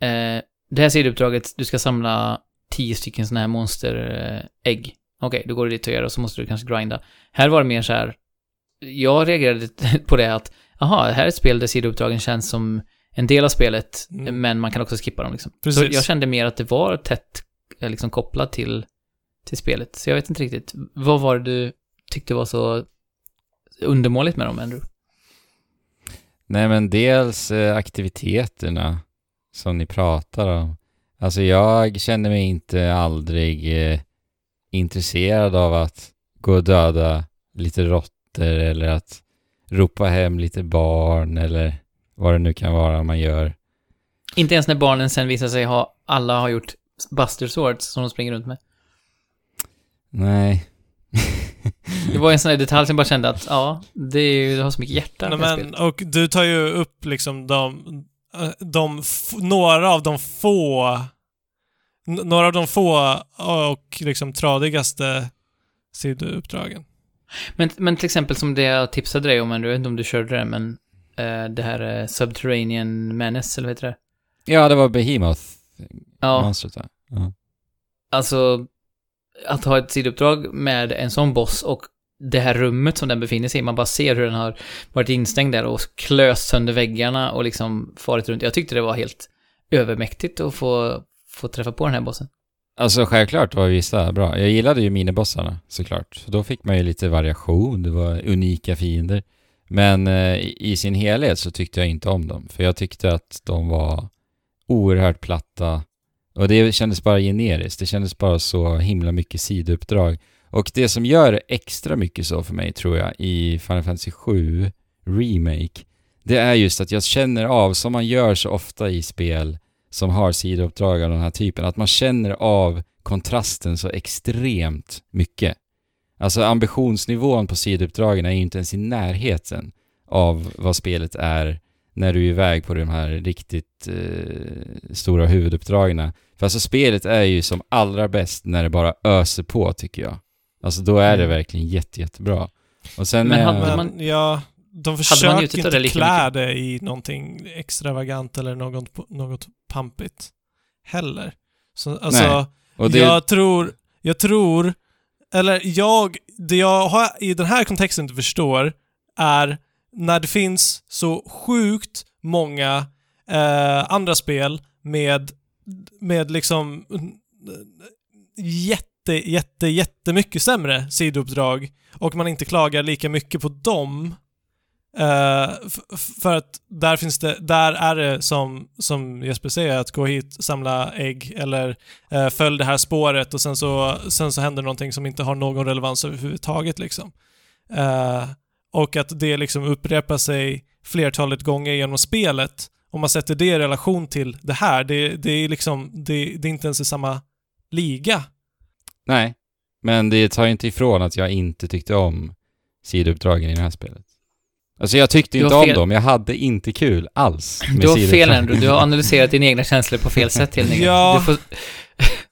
Eh, det här sidouppdraget, du ska samla tio stycken sådana här monsterägg. Okej, då går du dit och gör det och så måste du kanske grinda. Här var det mer så här. Jag reagerade *laughs* på det att, aha, här är ett spel där sidouppdragen känns som en del av spelet, Mm. men man kan också skippa dem liksom. Så Precis. jag kände mer att det var tätt eh, liksom kopplat till, till spelet. Så jag vet inte riktigt, vad var det du tyckte var så undermåligt med dem, Andrew? Nej men dels eh, aktiviteterna som ni pratar om. Alltså jag känner mig inte aldrig eh, intresserad av att gå och döda lite råttor eller att ropa hem lite barn eller vad det nu kan vara man gör. Inte ens när barnen sen visar sig ha, alla har gjort Buster Swords som de springer runt med. Nej. *laughs* Det var en sån här detalj som jag bara kände att, ja, det, är ju, det har så mycket hjärta. Nej, men, och du tar ju upp liksom de, eh, de några av de få, några av de få och liksom tradigaste sidouppdragen. Men, men till exempel som det jag tipsade dig om, jag vet inte om du körde det, men eh, det här eh, Subterranean Menace, eller vad heter det? Ja, det var Behemoth. Ja, Monstret? Ja. alltså att ha ett sidouppdrag med en sån boss och det här rummet som den befinner sig i, man bara ser hur den har varit instängd där och klöst sönder väggarna och liksom farit runt. Jag tyckte det var helt övermäktigt att få, få träffa på den här bossen. Alltså självklart var vissa bra. Jag gillade ju minibossarna såklart. För då fick man ju lite variation, det var unika fiender. Men eh, i sin helhet så tyckte jag inte om dem. För jag tyckte att de var oerhört platta. Och det kändes bara generiskt. Det kändes bara så himla mycket sidouppdrag. Och det som gör extra mycket så för mig tror jag i Final Fantasy 7 Remake, det är just att jag känner av, som man gör så ofta i spel, som har sidouppdrag av den här typen, att man känner av kontrasten så extremt mycket. Alltså ambitionsnivån på sidouppdragen är ju inte ens i närheten av vad spelet är när du är iväg på de här riktigt eh, stora huvuduppdragen. För alltså spelet är ju som allra bäst när det bara öser på tycker jag. Alltså då är det Mm. verkligen jätte, jättebra. Och sen Men är- hade Men man- ja, de man försöker inte det klä det i någonting extravagant eller något, något pampigt heller. Så, alltså, Nej. och det, jag tror, jag tror, eller jag, det jag har i den här kontexten inte förstår är när det finns så sjukt många eh, andra spel med, med liksom jätte, jätte, jättemycket sämre sidouppdrag och man inte klagar lika mycket på dem. Eh, för att där finns det, där är det som, som Jesper säger, att gå hit, samla ägg eller eh, följ det här spåret och sen så, sen så händer någonting som inte har någon relevans överhuvudtaget liksom. Eh, och att det liksom upprepar sig flertalet gånger genom spelet. Om man sätter det i relation till det här, det, det är liksom, det, det är inte ens i samma liga. Nej, men det tar ju inte ifrån att jag inte tyckte om sidouppdragen i det här spelet. Alltså jag tyckte inte har om fel. dem, jag hade inte kul alls *laughs* med Du har fel. Andrew, du har analyserat dina egna känslor på fel sätt *laughs* helt enkelt. Ja. Du får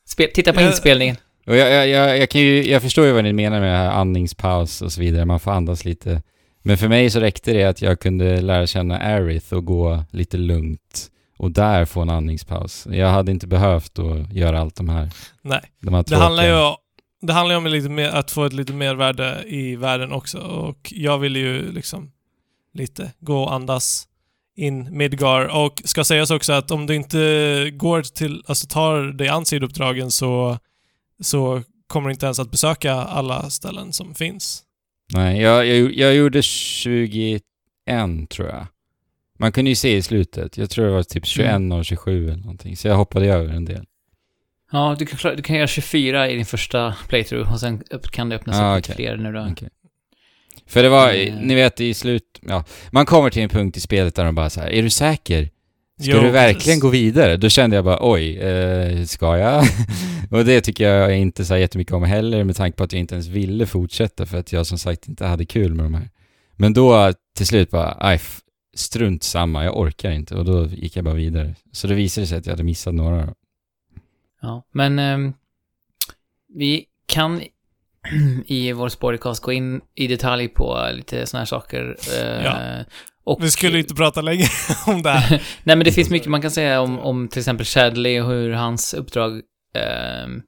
Spel, *laughs* titta på Jag- inspelningen. Och jag, jag, jag, jag, kan ju, jag förstår ju vad ni menar med det här andningspaus och så vidare, man får andas lite. Men för mig så räckte det att jag kunde lära känna Aerith och gå lite lugnt och där få en andningspaus. Jag hade inte behövt att göra allt de här. Nej. De här Det handlar ju det handlar ju om lite mer, att få ett lite mervärde i världen också och jag vill ju liksom lite gå och andas in Midgar och ska sägas också att om du inte går till, alltså tar dig an sidouppdragen så, så kommer du inte ens att besöka alla ställen som finns. Nej, jag, jag, jag gjorde 21 tror jag. Man kunde ju se i slutet. Jag tror det var typ 21 Mm. och 27 eller någonting. Så jag hoppade över en del. Ja, du kan, du kan göra 24 i din första playthrough och sen kan det öppnas Ah, upp okej. fler nu då. Okej. För det var, Mm. ni vet i slut, ja, man kommer till en punkt i spelet där de bara så här, är du säker? Ska Jo, du verkligen gå vidare? Då kände jag bara, oj, eh, ska jag? *laughs* och det tycker jag inte så jättemycket om heller med tanke på att jag inte ens ville fortsätta för att jag som sagt inte hade kul med de här. Men då till slut bara, aj, strunt samma, jag orkar inte och då gick jag bara vidare. Så det visade sig att jag hade missat några. Ja, men ehm, vi kan *clears throat* i vår spoilercast gå in i detalj på lite sådana här saker. eh, Ja. Och, Vi skulle inte prata länge *laughs* om det här. *laughs* Nej, men det finns mycket man kan säga om, om till exempel Shadley och hur hans uppdrag ehm,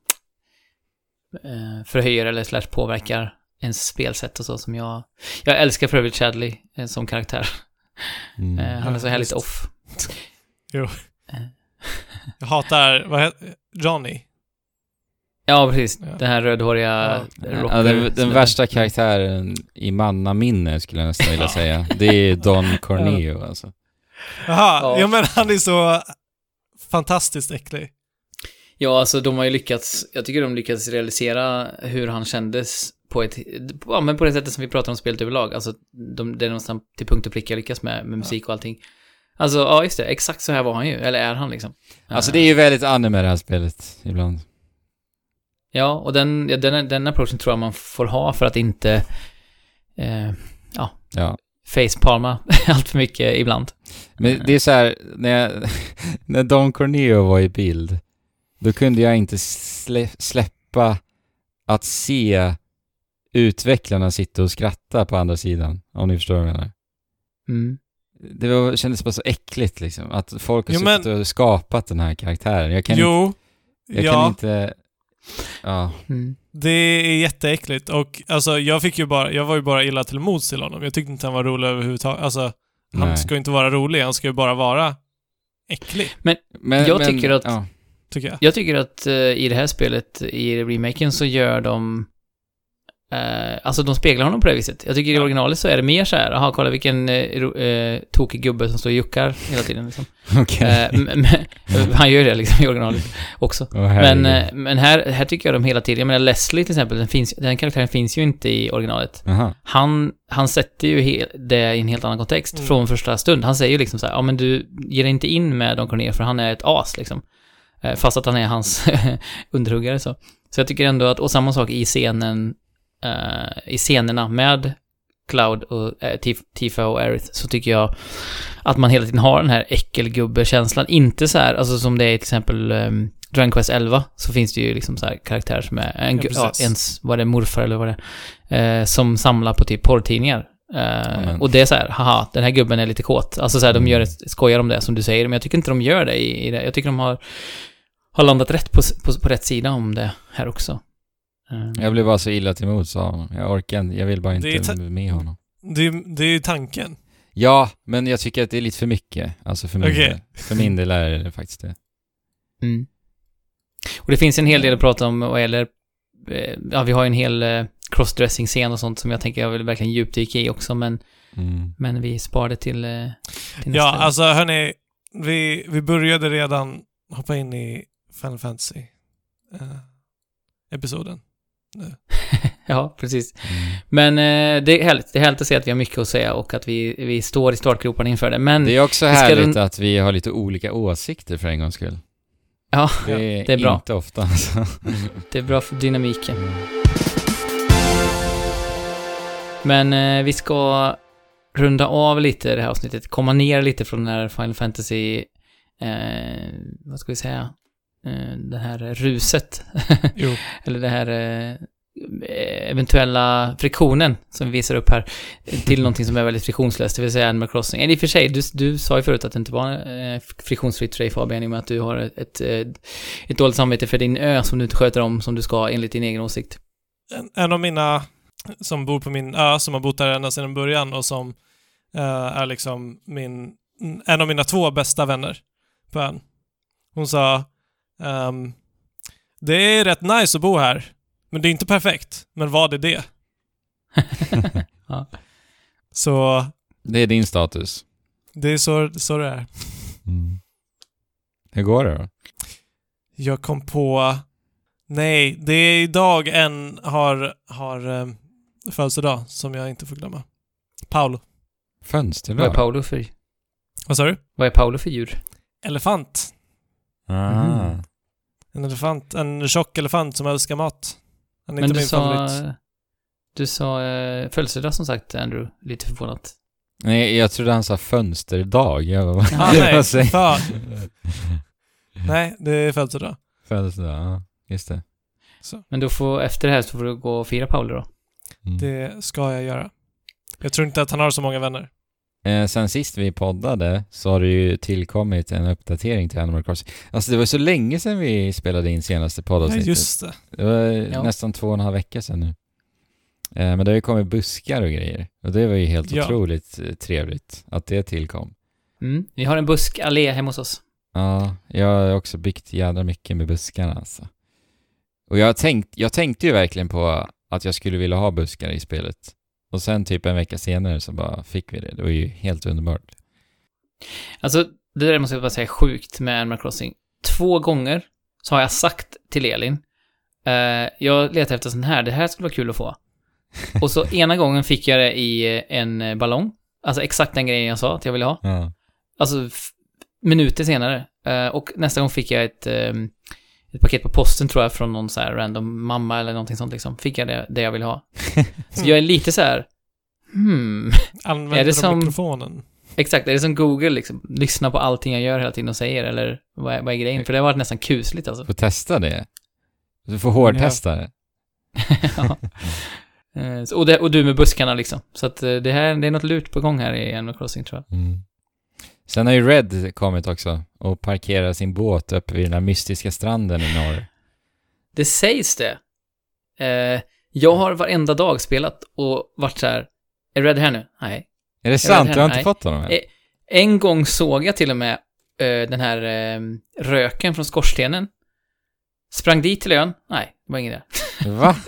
eh, förhöjer eller slash påverkar ens spelsätt och så som jag... Jag älskar för övrigt Shadley eh, som karaktär. Mm. Eh, han är så härligt off. Jo. Eh. Jag hatar, vad heter Johnny? Ja, precis. Ja. Den här rödhåriga Ja. Ja, den, den värsta karaktären i mannaminne skulle jag nästan vilja säga. Det är Don *laughs* Corneo alltså. Jaha, Ja. ja. men han är så fantastiskt äcklig. Ja, alltså de har ju lyckats, jag tycker de lyckats realisera hur han kändes på ett, ja men på det sättet som vi pratar om spelet överlag. Alltså, de, det är någonstans till punkt och pricka lyckas med, med musik och allting. Alltså, ja just det, exakt så här var han ju, eller är han liksom. Alltså det är ju väldigt anime det här spelet ibland. Ja, och den, ja, den, den approachen tror jag man får ha för att inte eh, Ja. facepalma *laughs* allt för mycket ibland. Men det är så här, när, jag, *laughs* när Don Corneo var i bild, då kunde jag inte slä, släppa att se utvecklarna sitta och skratta på andra sidan, om ni förstår vad jag menar. Mm. Det var, kändes bara så äckligt liksom, att folk har Jo, suttit men- och skapat den här karaktären. Jag kan inte, jo, jag ja, kan inte, ja. Mm. det är jätteäckligt och alltså jag fick ju bara, jag var ju bara illa till mods till honom. Jag tyckte inte han var rolig överhuvudtaget. Alltså, han Nej. ska ju inte vara rolig, han ska ju bara vara äcklig, Men, Jag tycker att- Ja. tycker jag. Jag tycker att eh, i det här spelet, i remaken, så gör de... Eh, alltså de speglar honom på det viset. Jag tycker i originalet så är det mer så här, aha, kolla vilken eh, eh, tokig gubbe som står och juckar hela tiden liksom. *laughs* Okej. Eh, m- m- *laughs* han gör det liksom i originalet också. Åh, Men, eh, men här, här tycker jag de hela tiden, jag menar Leslie till exempel, den, finns, den karaktären finns ju inte i originalet. Jaha. Han, han sätter ju he, det i en helt annan kontext Mm. från första stund. Han säger ju liksom så här, ja men du ger dig inte in med Don Cornelius för han är ett as liksom. Eh, Fast att han är hans *laughs* underhuggare så. Så jag tycker ändå att, och samma sak i scenen, eh, i scenerna med Cloud och eh, Tif- Tifa och Aerith så tycker jag att man hela tiden har den här äckelgubbe-känslan. Inte så här, alltså som det är till exempel um, Dragon Quest 11 så finns det ju liksom så här karaktärer som är, en, Ja, ja, ens, vad det är, morfar eller vad det är, eh, som samlar på typ porrtidningar. Eh, och det är så här, haha, den här gubben är lite kåt. Alltså så här, de Mm. gör ett, skojar om det som du säger, men jag tycker inte de gör det i, i det. Jag tycker de har, har landat rätt på, på, på rätt sida om det här också. Eh, Jag blev bara så illa till mods av honom. Jag orkar inte, jag vill bara inte ta- med honom. Det, är- det är ju tanken. Ja, men jag tycker att det är lite för mycket. Alltså för min, Okej. del. För min del är det faktiskt det. Mm. Och det finns en hel del att prata om vad gäller, eh, ja vi har ju en hel eh, crossdressing-scen och sånt som jag tänker jag vill verkligen djupdyka i också, men, Mm. men vi spar det till, till nästa Ja, alltså hörni, vi, vi började redan hoppa in i Final Fantasy episoden. *laughs* ja, precis. Mm. Men eh, det är härligt. Det är härligt att se att vi har mycket att säga och att vi, vi står i startgroparna inför det. Men Det är också ska härligt rund- att vi har lite olika åsikter för en gångs skull. ja, Det är, *laughs* det är bra. inte ofta alltså. det är bra för dynamiken. Men eh, vi ska runda av lite det här avsnittet, komma ner lite från den här Final Fantasy, eh, vad ska vi säga, det här ruset. *laughs* Eller det här eh, eventuella friktionen som vi visar upp här till någonting som är väldigt friktionslöst, det vill säga Animal Crossing. Eller i och för sig, du, du sa ju förut att det inte var eh, friktionsfritt för dig Fabian, i och med att du har ett, ett, eh, ett dåligt samvete för din ö som du inte sköter om som du ska enligt din egen åsikt. En, en av mina som bor på min ö, som har bott där ända sedan början och som eh, är liksom min, en av mina två bästa vänner på ön. Hon sa ehm, Det är rätt nice att bo här, men det är inte perfekt. Men vad är det? *laughs* Ja. Så Det är din status. det är så, så det är. Mm. Hur går det då? Jag kom på... Nej, det är idag en har, har um, födelsedag som jag inte får glömma. Paolo. Vad är Fönsterdag? Paolo för, Vad sa du? vad är Paolo för djur? Elefant. Ah. Mhm. En elefant. En tjock elefant som älskar mat. Han är Men inte du min sa, favorit. du sa eh, födelsedag som sagt, Andrew. Lite förvånat. Nej, jag trodde han sa fönsterdag. Jag bara, Ah, *laughs* nej. Fan. *laughs* Nej, det är födelsedag. Födelsedag, ja. Just det. Så. Men du får, efter det här så får du gå och fira Paolo då. Mm. Det ska jag göra. Jag tror inte att han har så många vänner. Eh, sen sist vi poddade så har det ju tillkommit en uppdatering till Animal Crossing. Alltså det var så länge sedan vi spelade in senaste Ja, poddavsnittet. just det. Det var Ja. nästan två och en halv vecka sedan nu. Eh, men det har ju kommit buskar och grejer. Och det var ju helt Ja. otroligt eh, trevligt att det tillkom. Mm. Vi har en buskallé hemma hos oss. Ja, jag har också byggt jädra mycket med buskarna alltså. Och jag, tänkt, jag tänkte ju verkligen på att jag skulle vilja ha buskar i spelet. Och sen typ en vecka senare så bara fick vi det. Det var ju helt underbart. Alltså, det där måste jag bara säga är sjukt med Animal Crossing. Två gånger så har jag sagt till Elin, eh, jag letar efter sån här, det här skulle vara kul att få. *laughs* Och så ena gången fick jag det i eh, en eh, ballong. Alltså exakt den grejen jag sa att jag ville ha. Ja. Alltså minuter senare. Eh, och nästa gång fick jag ett, eh, ett paket på posten tror jag från någon så här random mamma eller någonting sånt liksom. Fick jag det, det jag ville ha. *laughs* Så jag är lite så här, hmm, Använder Är det de som- mikrofonen? exakt, är det som Google liksom? Lyssna på allting jag gör hela tiden och säger eller vad är, vad är grejen? För det har varit nästan kusligt alltså. Får testa det. Du får hårdtesta det. *laughs* ja. Eh, så- och, det, och du med buskarna liksom. Så att eh, det här, det är något lurt på gång här i Animal Crossing tror jag. Mm. Sen har ju Red kommit också och parkerar sin båt uppe vid den där mystiska stranden i norr. Det sägs det. Eh, jag har varenda dag spelat och varit så här, är Red här nu? Nej. Är det vet sant? Du har inte nej. fått honom än? Eh, En gång såg jag till och med eh, den här eh, röken från skorstenen. Sprang dit till ön. Nej, det var ingen där. Va? *laughs*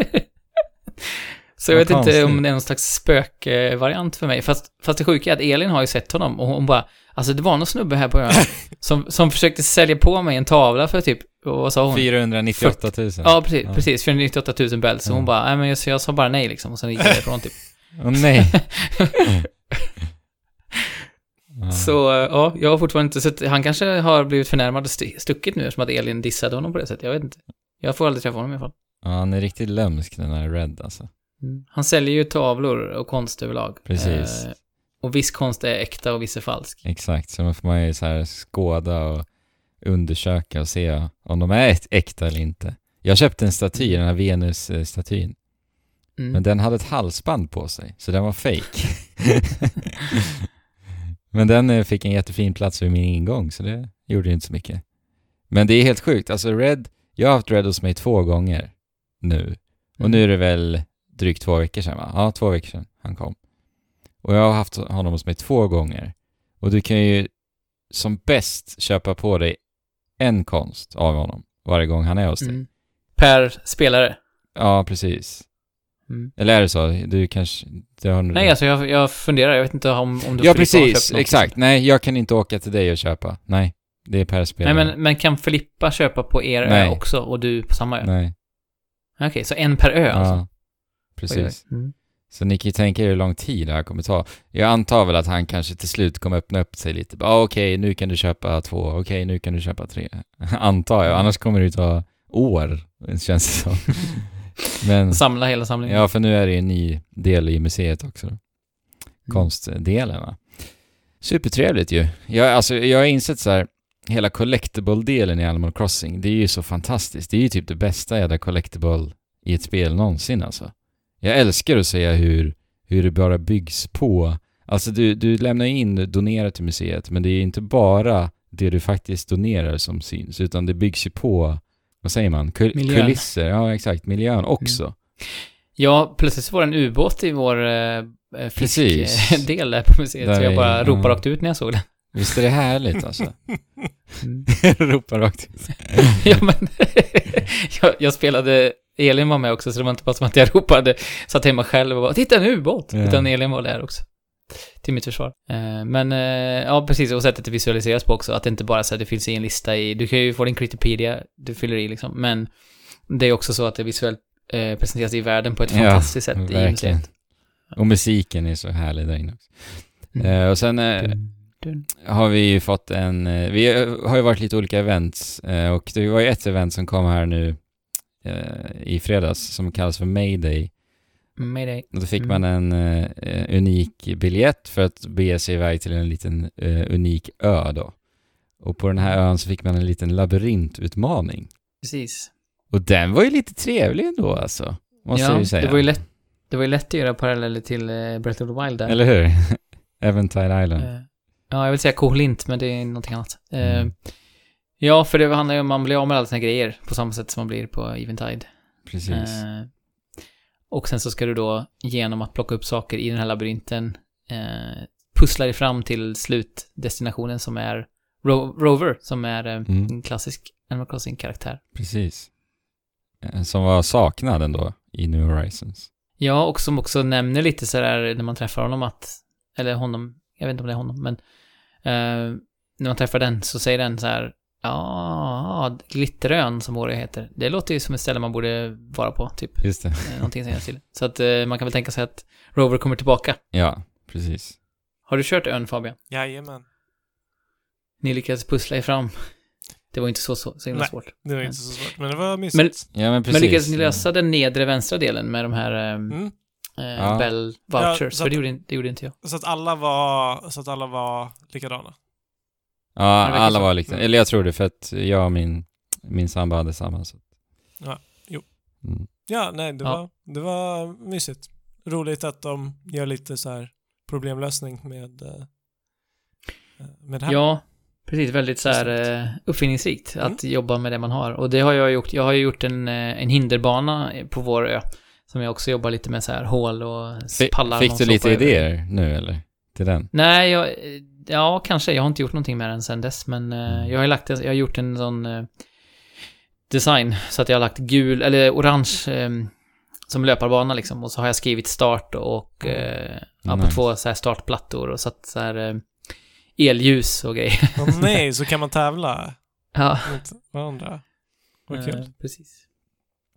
Så jag vet inte konstigt. om det är någon slags spökvariant för mig. Fast, fast det sjuka är att Elin har ju sett honom och hon bara, alltså det var någon snubbe här på ön *laughs* som, som försökte sälja på mig en tavla för typ, vad sa hon? 498 000. Ja, precis, Ja. precis. 498 000 bells. Så hon bara, nej men jag, jag sa bara nej liksom. Och sen gick jag därifrån typ. Åh nej. *laughs* Så, ja, jag har fortfarande inte sett, han kanske har blivit förnärmad och st- stuckit nu eftersom att Elin dissade honom på det sättet. Jag vet inte. Jag får aldrig träffa honom i alla fall. Ja, han är riktigt lömsk den här Red alltså. Mm. Han säljer ju tavlor och konst överlag. Precis. Eh, och viss konst är äkta och viss är falsk. Exakt, så då får man ju så här skåda och undersöka och se om de är äkta eller inte. Jag köpte en staty, den här Venus-statyn. Mm. Men den hade ett halsband på sig, så den var fake. *laughs* Men den eh, fick en jättefin plats vid min ingång, så det gjorde ju inte så mycket. Men det är helt sjukt, alltså Red, jag har haft Red hos mig två gånger nu. Och nu är det väl drygt två veckor sedan va? Ja, två veckor sedan han kom. Och jag har haft honom hos mig två gånger. Och du kan ju som bäst köpa på dig en konst av honom varje gång han är hos dig. Mm. Per spelare. Ja, precis. Mm. Eller är det så? Du kanske... Det har Nej, alltså jag, jag funderar. Jag vet inte om, om du Ja, precis. Exakt. Nej, jag kan inte åka till dig och köpa. Nej, det är per spelare. Nej, men, men kan Filippa köpa på er Nej. ö också och du på samma ö? Nej. Okej, så en per ö Ja, alltså? Precis. Mm. Så ni kan ju tänka er hur lång tid det här kommer ta. Jag antar väl att han kanske till slut kommer öppna upp sig lite. Ah, okej, nu kan du köpa två. Okej, nu kan du köpa tre. *laughs* antar jag. Annars kommer det ju ta år, känns det som. *laughs* Men, Samla hela samlingen. ja, för nu är det ju en ny del i museet också. Mm. konstdelen. Va? Supertrevligt ju. Jag, alltså, jag har insett så här, hela collectible-delen i Animal Crossing, det är ju så fantastiskt. Det är ju typ det bästa jävla collectible i ett spel någonsin alltså. Jag älskar att säga hur, hur det bara byggs på. Alltså du, du lämnar in, donerar till museet, men det är inte bara det du faktiskt donerar som syns, utan det byggs ju på, vad säger man, Kul- Miljön. kulisser, ja exakt, miljön också. Ja, plötsligt så var det en ubåt i vår eh, Precis. fiskdel där på museet. Där så jag bara ja. ropade rakt ut när jag såg den. Visst är det härligt alltså? *laughs* Mm. *laughs* Ropa rakt ut. *laughs* ja, men *laughs* jag, jag spelade, Elin var med också, så det var inte bara som att jag *laughs* ropade, satt hemma själv och bara “Titta en ubåt!” Ja. Utan Elin var där också. Till mitt försvar. Eh, men, eh, ja precis, och sättet det visualiseras på också, att det inte bara så att det finns i en lista i, du kan ju få din Critterpedia, du fyller i liksom, men det är också så att det visuellt eh, presenteras i världen på ett Ja, fantastiskt sätt i verkligen. museet. Och musiken är så härlig där inne också. Mm. Och sen Dun, dun. har vi ju fått en, eh, vi har ju varit lite olika events eh, och det var ju ett event som kom här nu eh, i fredags som kallas för Mayday. Mayday. Och då fick Mm. man en eh, unik biljett för att bege sig iväg till en liten eh, unik ö då. Och på den här ön så fick man en liten labyrintutmaning. Precis. Och den var ju lite trevlig ändå alltså. Måste jag ju säga. det var ju lätt, det var ju lätt att göra paralleller till eh, Breath of the Wild där. Eller hur? *laughs* Eventide Island. Ja, jag vill säga kohlint, men det är någonting annat. Eh, Mm. Ja, för det handlar ju om man blir av med alla sina grejer på samma sätt som man blir på Eventide. Precis. Eh, och sen så ska du då, genom att plocka upp saker i den här labyrinten, eh, pusslar dig fram till slutdestinationen som är Ro- Rover, som är Mm. en klassisk Animal Crossing-karaktär. Precis. Som var saknad ändå i New Horizons. Ja, och som också nämner lite sådär när man träffar honom att, eller honom, jag vet inte om det är honom, men eh, när man träffar den så säger den så här, ja, Glitterön som Åre heter. Det låter ju som ett ställe man borde vara på, typ. Just det. Eh, Någonting sånt till. Så att eh, man kan väl tänka sig att Rover kommer tillbaka. Ja, precis. Har du kört ön, Fabian? Jajamän. Ni lyckades pussla er fram. Det var inte så, så, så himla Nej. svårt. Det var inte så svårt, men det var mysigt. Ja, men precis. Men lyckades ni lösa den nedre vänstra delen med de här eh, Mm. Eh, Ja. Bell Ja, vouchers? så För att- det gjorde, det gjorde inte jag. Så att alla var, så att alla var likadana. Ja, alla så. var liknande. Eller jag tror det, för att jag och min, min sambo hade samma. Så. Ja, jo. Mm. Ja, nej, det, Ja. Var, det var mysigt. Roligt att de gör lite så här problemlösning med, eh, med det här. Ja, precis. Väldigt så här eh, uppfinningsrikt att jobba med det man har. Och det har jag gjort. Jag har ju gjort en, eh, en hinderbana på vår ö. Som jag också jobbar lite med så här hål och pallar. Fick du lite stoppar över. idéer nu eller? Till den? Nej, jag, ja, kanske. Jag har inte gjort någonting med den sen dess, men eh, Mm. jag har ju lagt, jag har gjort en sån eh, design, så att jag har lagt gul, eller orange, eh, som löparbana liksom, och så har jag skrivit start och, eh, ja, på Nice. två så här startplattor och satt så här elljus och grejer. Åh nej, så kan man tävla ja, mot varandra. Vad kul. eh, precis.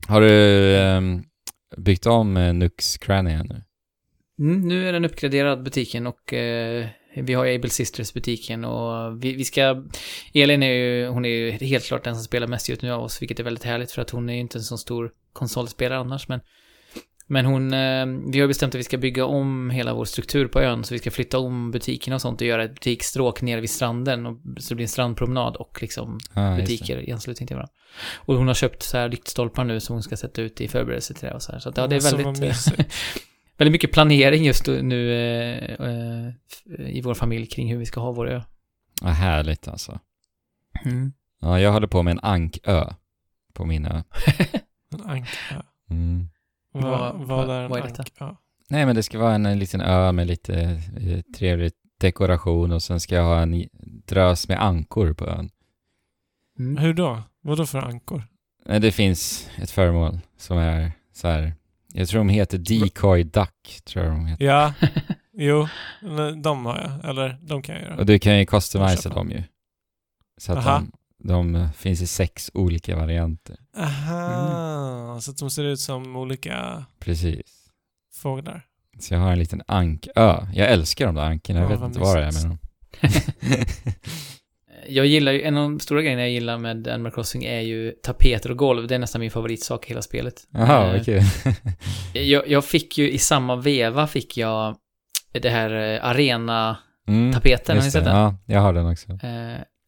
Har du ehm, byggt om eh, Nux Crania nu? Mm, nu är den uppgraderad butiken och eh, vi har Able Sisters butiken och vi, vi ska... Elin är ju, hon är ju helt klart den som spelar mest just nu av oss, vilket är väldigt härligt för att hon är ju inte en så stor konsolspelare annars, men... Men hon, eh, vi har bestämt att vi ska bygga om hela vår struktur på ön, så vi ska flytta om butikerna och sånt och göra ett butiksstråk nere vid stranden, och, så det blir en strandpromenad och liksom Ah, butiker i anslutning till varandra. Och hon har köpt så här lyktstolpar nu som hon ska sätta ut i förberedelse till det och så här. Så att, ja, det är vad väldigt... *laughs* väldigt mycket planering just nu eh, eh, i vår familj kring hur vi ska ha vår ö. Ja, härligt alltså. Mm. Ja, jag håller på med en ankö på min ö. *laughs* En anka. Mm. Vad, Vad- vad är en vad är detta? anka? Nej, men det ska vara en, en liten ö med lite eh, trevlig dekoration och sen ska jag ha en drös med ankor på ön. Mm. Hur då? Vad då för ankor? Nej, Det finns ett föremål som är så här. Jag tror de heter Decoy Duck, tror jag de heter. Ja, *laughs* jo, de har jag. Eller de kan jag göra. Och du kan ju customisa Köpa. dem ju. Så att Aha. de, de finns i sex olika varianter. Aha, så att de ser ut som olika Precis. fåglar. Så jag har en liten ankö. Jag älskar de där ankorna, jag Ja, vet vad inte vad det är med dem. *laughs* Jag gillar ju, en av de stora grejerna jag gillar med Animal Crossing är ju tapeter och golv. Det är nästan min favoritsak i hela spelet. Jaha, Eh, vad kul. *laughs* jag, jag fick ju i samma veva fick jag det här eh, arena-tapeten. Mm, har ni sett det. den? Ja, jag har den också.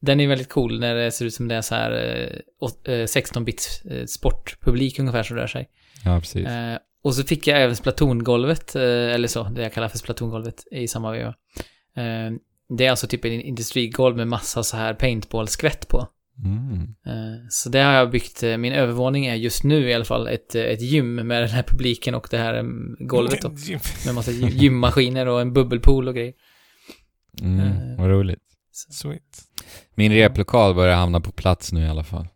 Eh, den är väldigt cool när det ser ut som det är så här eh, åt- eh, 16-bits eh, sportpublik ungefär som rör sig. Ja, precis. Eh, och så fick jag även Splatoon-golvet, eh, eller så, det jag kallar för Splatoon-golvet i samma veva. Eh, det är alltså typ en industrigolv med massa så här paintball-skvätt på. Mm. Eh, så det har jag byggt, eh, min övervåning är just nu i alla fall ett, eh, ett gym med den här publiken och det här mm, golvet då. Med massa gy- gymmaskiner och en bubbelpool och grejer. Mm, Eh, vad roligt. Sweet. Min replokal börjar hamna på plats nu i alla fall.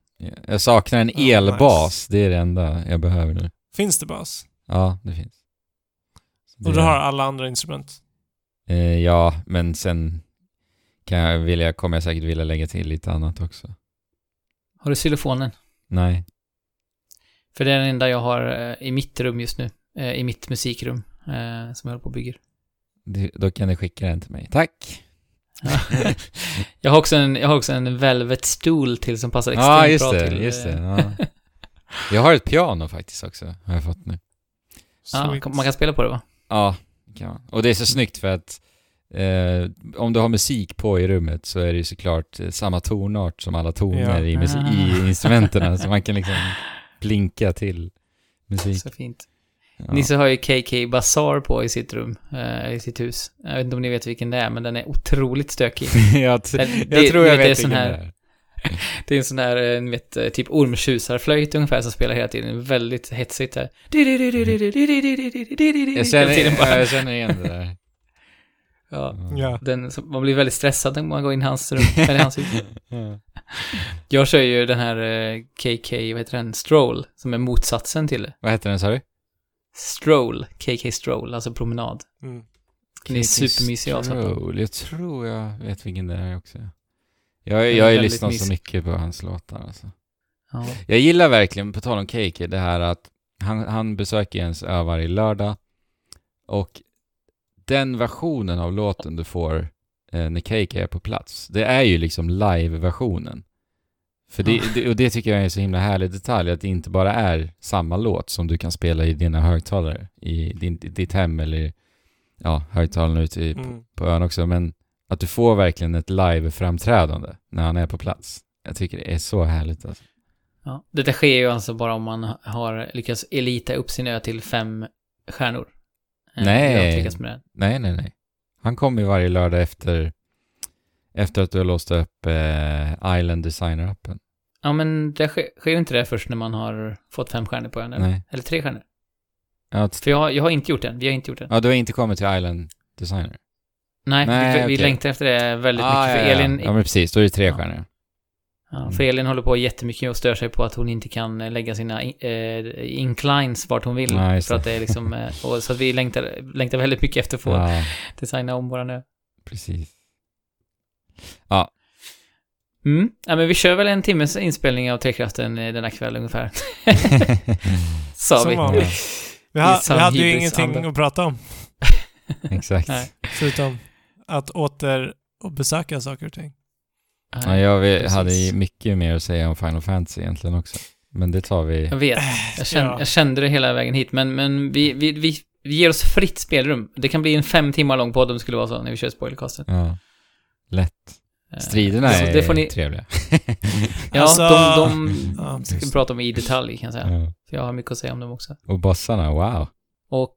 Jag saknar en Oh, elbas, det är det enda jag behöver nu. Finns det bas? Ja, det finns. Så Och det- du har alla andra instrument? Eh, ja, men sen kan jag vilja, kommer jag säkert vilja lägga till lite annat också. Har du xylofonen? Nej. För det är den enda jag har eh, i mitt rum just nu. Eh, I mitt musikrum. eh, Som jag håller på och bygger. Du, då kan du skicka den till mig. Tack! *laughs* jag, har också en, jag har också en Velvet-stol till som passar extremt Ja, just bra det, till... just det. Ja. *laughs* Jag har ett piano faktiskt också, har jag fått nu. Sweet. man kan spela på det va? Ja, kan man. Och det är så snyggt för att eh, om du har musik på i rummet så är det ju såklart eh, samma tonart som alla toner Ja. i, musik, Ah. i instrumenten. så man kan liksom blinka till musik. Så fint. Ja. Nisse har ju KK Bazaar på i sitt rum, eh, i sitt hus. Jag vet inte om ni vet vilken det är, men den är otroligt stökig. *laughs* jag, t- Det- jag tror jag är vet sån vilken här- det är. *laughs* Det är en sån där, eh, ni vet, eh, typ ormtjusarflöjt ungefär som spelar hela tiden. Väldigt hetsigt här. *laughs* Jag känner, bara- jag känner igen det där. Ja. Ja. Den, man blir väldigt stressad när man går in i hans rum, eller hans hus. Ja. Jag kör ju den här eh, KK, vad heter den, Stroll, som är motsatsen till det. Vad heter den sa du? Stroll, KK Stroll, alltså promenad. Mm. Den är supermysig. Stroll. Jag tror jag vet vilken det är också. Jag, har ju lyssnat så mycket på hans låtar alltså. Ja. Jag gillar verkligen, på tal om Cake, det här att han, han besöker ens ö varje lördag och den versionen av låten du får eh, när Cake är på plats, det är ju liksom live-versionen. För det, det, och det tycker jag är en så himla härlig detalj, att det inte bara är samma låt som du kan spela i dina högtalare, i din, i ditt hem eller ja, högtalarna ute i, Mm. på ön också, men att du får verkligen ett live-framträdande när han är på plats. Jag tycker det är så härligt alltså. Ja. Detta sker ju alltså bara om man har lyckats elita upp sin ö till fem stjärnor. Eh, Nej. Nej, nej, nej. Han kommer ju varje lördag efter, efter att du har låst upp eh, Island Designer-appen. Ja, men det sker, sker ju inte det först när man har fått fem stjärnor på ön, eller? Nej. Eller tre stjärnor. Ja, För jag, har- jag har inte gjort den, vi har inte gjort den. ja, du har inte kommit till Island Designer? Nej, Nej, vi, vi okej. längtar efter det väldigt Ah, mycket. För ja, ja. Elin, Ja, men precis. Då är det tre Ja. stjärnor. ja, för Elin håller på jättemycket och stör sig på att hon inte kan eh, lägga sina eh, inclines vart hon vill. Ja, just för det. att det är liksom, eh, och, så att vi längtar, längtar väldigt mycket efter att få Ja, designa om våran ö. precis. Mm. Ja, men vi kör väl en timmes inspelning av Trekraften eh, denna kväll ungefär. *laughs* Sa Som vi. vanligt. Vi, ha, vi hade ju ingenting anda. att prata om, *laughs* Exakt. Nej. förutom att åter och besöka saker och ting. Ja, jag vet, hade ju mycket mer att säga om Final Fantasy egentligen också. Men det tar vi... Jag vet. Jag kände, Ja. jag kände det hela vägen hit, men, men vi, vi, vi, vi ger oss fritt spelrum. Det kan bli en fem timmar lång podd om det skulle vara så när vi kör spoilercasten. Ja. Lätt. Eh, Striderna så är det får ni, trevliga. *laughs* Ja, Alltså- de, de ska vi prata om i detalj kan jag säga. Ja. För jag har mycket att säga om dem också. Och bossarna, wow. Och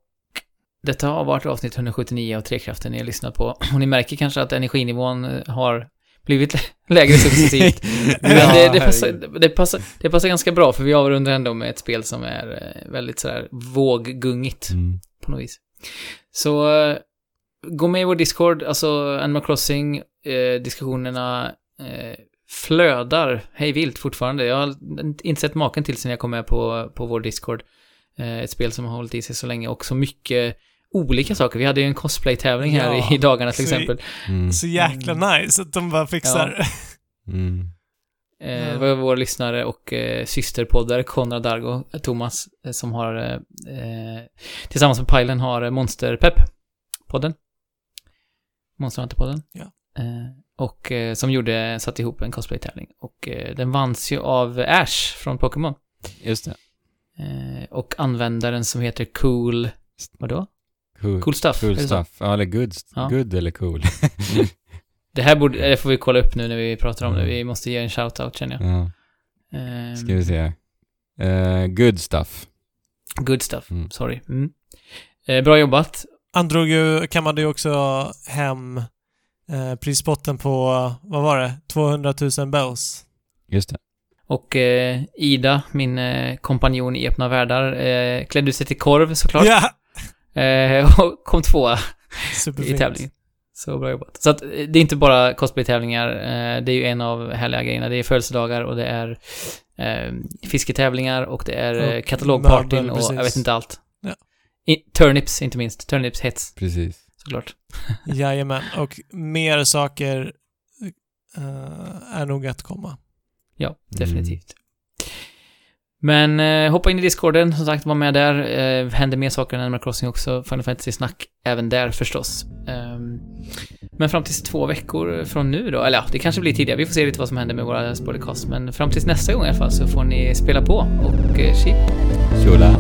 detta har varit avsnitt 179 av Trekraften ni har lyssnat på. Och ni märker kanske att energinivån eh, har blivit *laughs* lägre successivt. *laughs* Men Ja, det, det, passar, det, passar, det passar ganska bra, för vi avrundar ändå med ett spel som är eh, väldigt sådär våggungigt Mm. på något vis. Så gå med i vår Discord, alltså Animal Crossing, eh, diskussionerna eh, flödar hej vilt fortfarande. Jag har inte sett maken till sen jag kom med på, på vår Discord. Eh, ett spel som har hållit i sig så länge och så mycket olika saker. Vi hade ju en cosplay-tävling här Ja, i, dagarna till så- exempel. Mm. Så jäkla nice att de bara fixar. Mm. Eh, det var vår lyssnare och eh, systerpoddare Konrad Dargo, eh, Thomas, eh, som har eh, eh, tillsammans med Pajlen har eh, Monsterpepp-podden. Monster Hunter-podden. Ja. Eh, och eh, som gjorde, satte ihop en cosplay-tävling. Och eh, den vanns ju av Ash från Pokémon. Just det. Och användaren som heter Cool... Vadå? Cool, Cool Stuff. cool stuff. Ja, eller good, Ja. good eller cool. *laughs* *laughs* Det här borde, det får vi kolla upp nu när vi pratar om det. Vi måste ge en shout-out känner jag. ja, Eh, ska vi se. Eh, good stuff. Good stuff, Mm. sorry. Mm. Bra jobbat. Han drog ju, kammade ju också hem eh, prispotten på, vad var det, 200 000 bells. Just det. Och eh, Ida, min eh, kompanjon i Öppna Världar, eh, klädde sig till korv såklart. Ja! Eh, *laughs* och kom tvåa i tävlingen. Så bra jobbat. Så att eh, det är inte bara cosplay-tävlingar, eh, det är ju en av härliga grejerna. Det är födelsedagar och det är eh, fisketävlingar och det är Och katalogpartyn och jag vet inte allt. Ja. I, turnips, inte minst. Turnips-hets, Precis. Såklart. *laughs* Jajamän. Och mer saker eh, är nog att komma. Ja, definitivt. Men eh, hoppa in i discorden, som sagt, var med där. Eh, händer mer saker än Animal Crossing också. Final Fantasy-snack även där förstås. Ehm, men fram tills två veckor från nu då, eller ja, det kanske blir tidigare. Vi får se lite vad som händer med våra spoilercast. Men fram tills nästa gång i alla fall så får ni spela på och eh, chip. Tjola.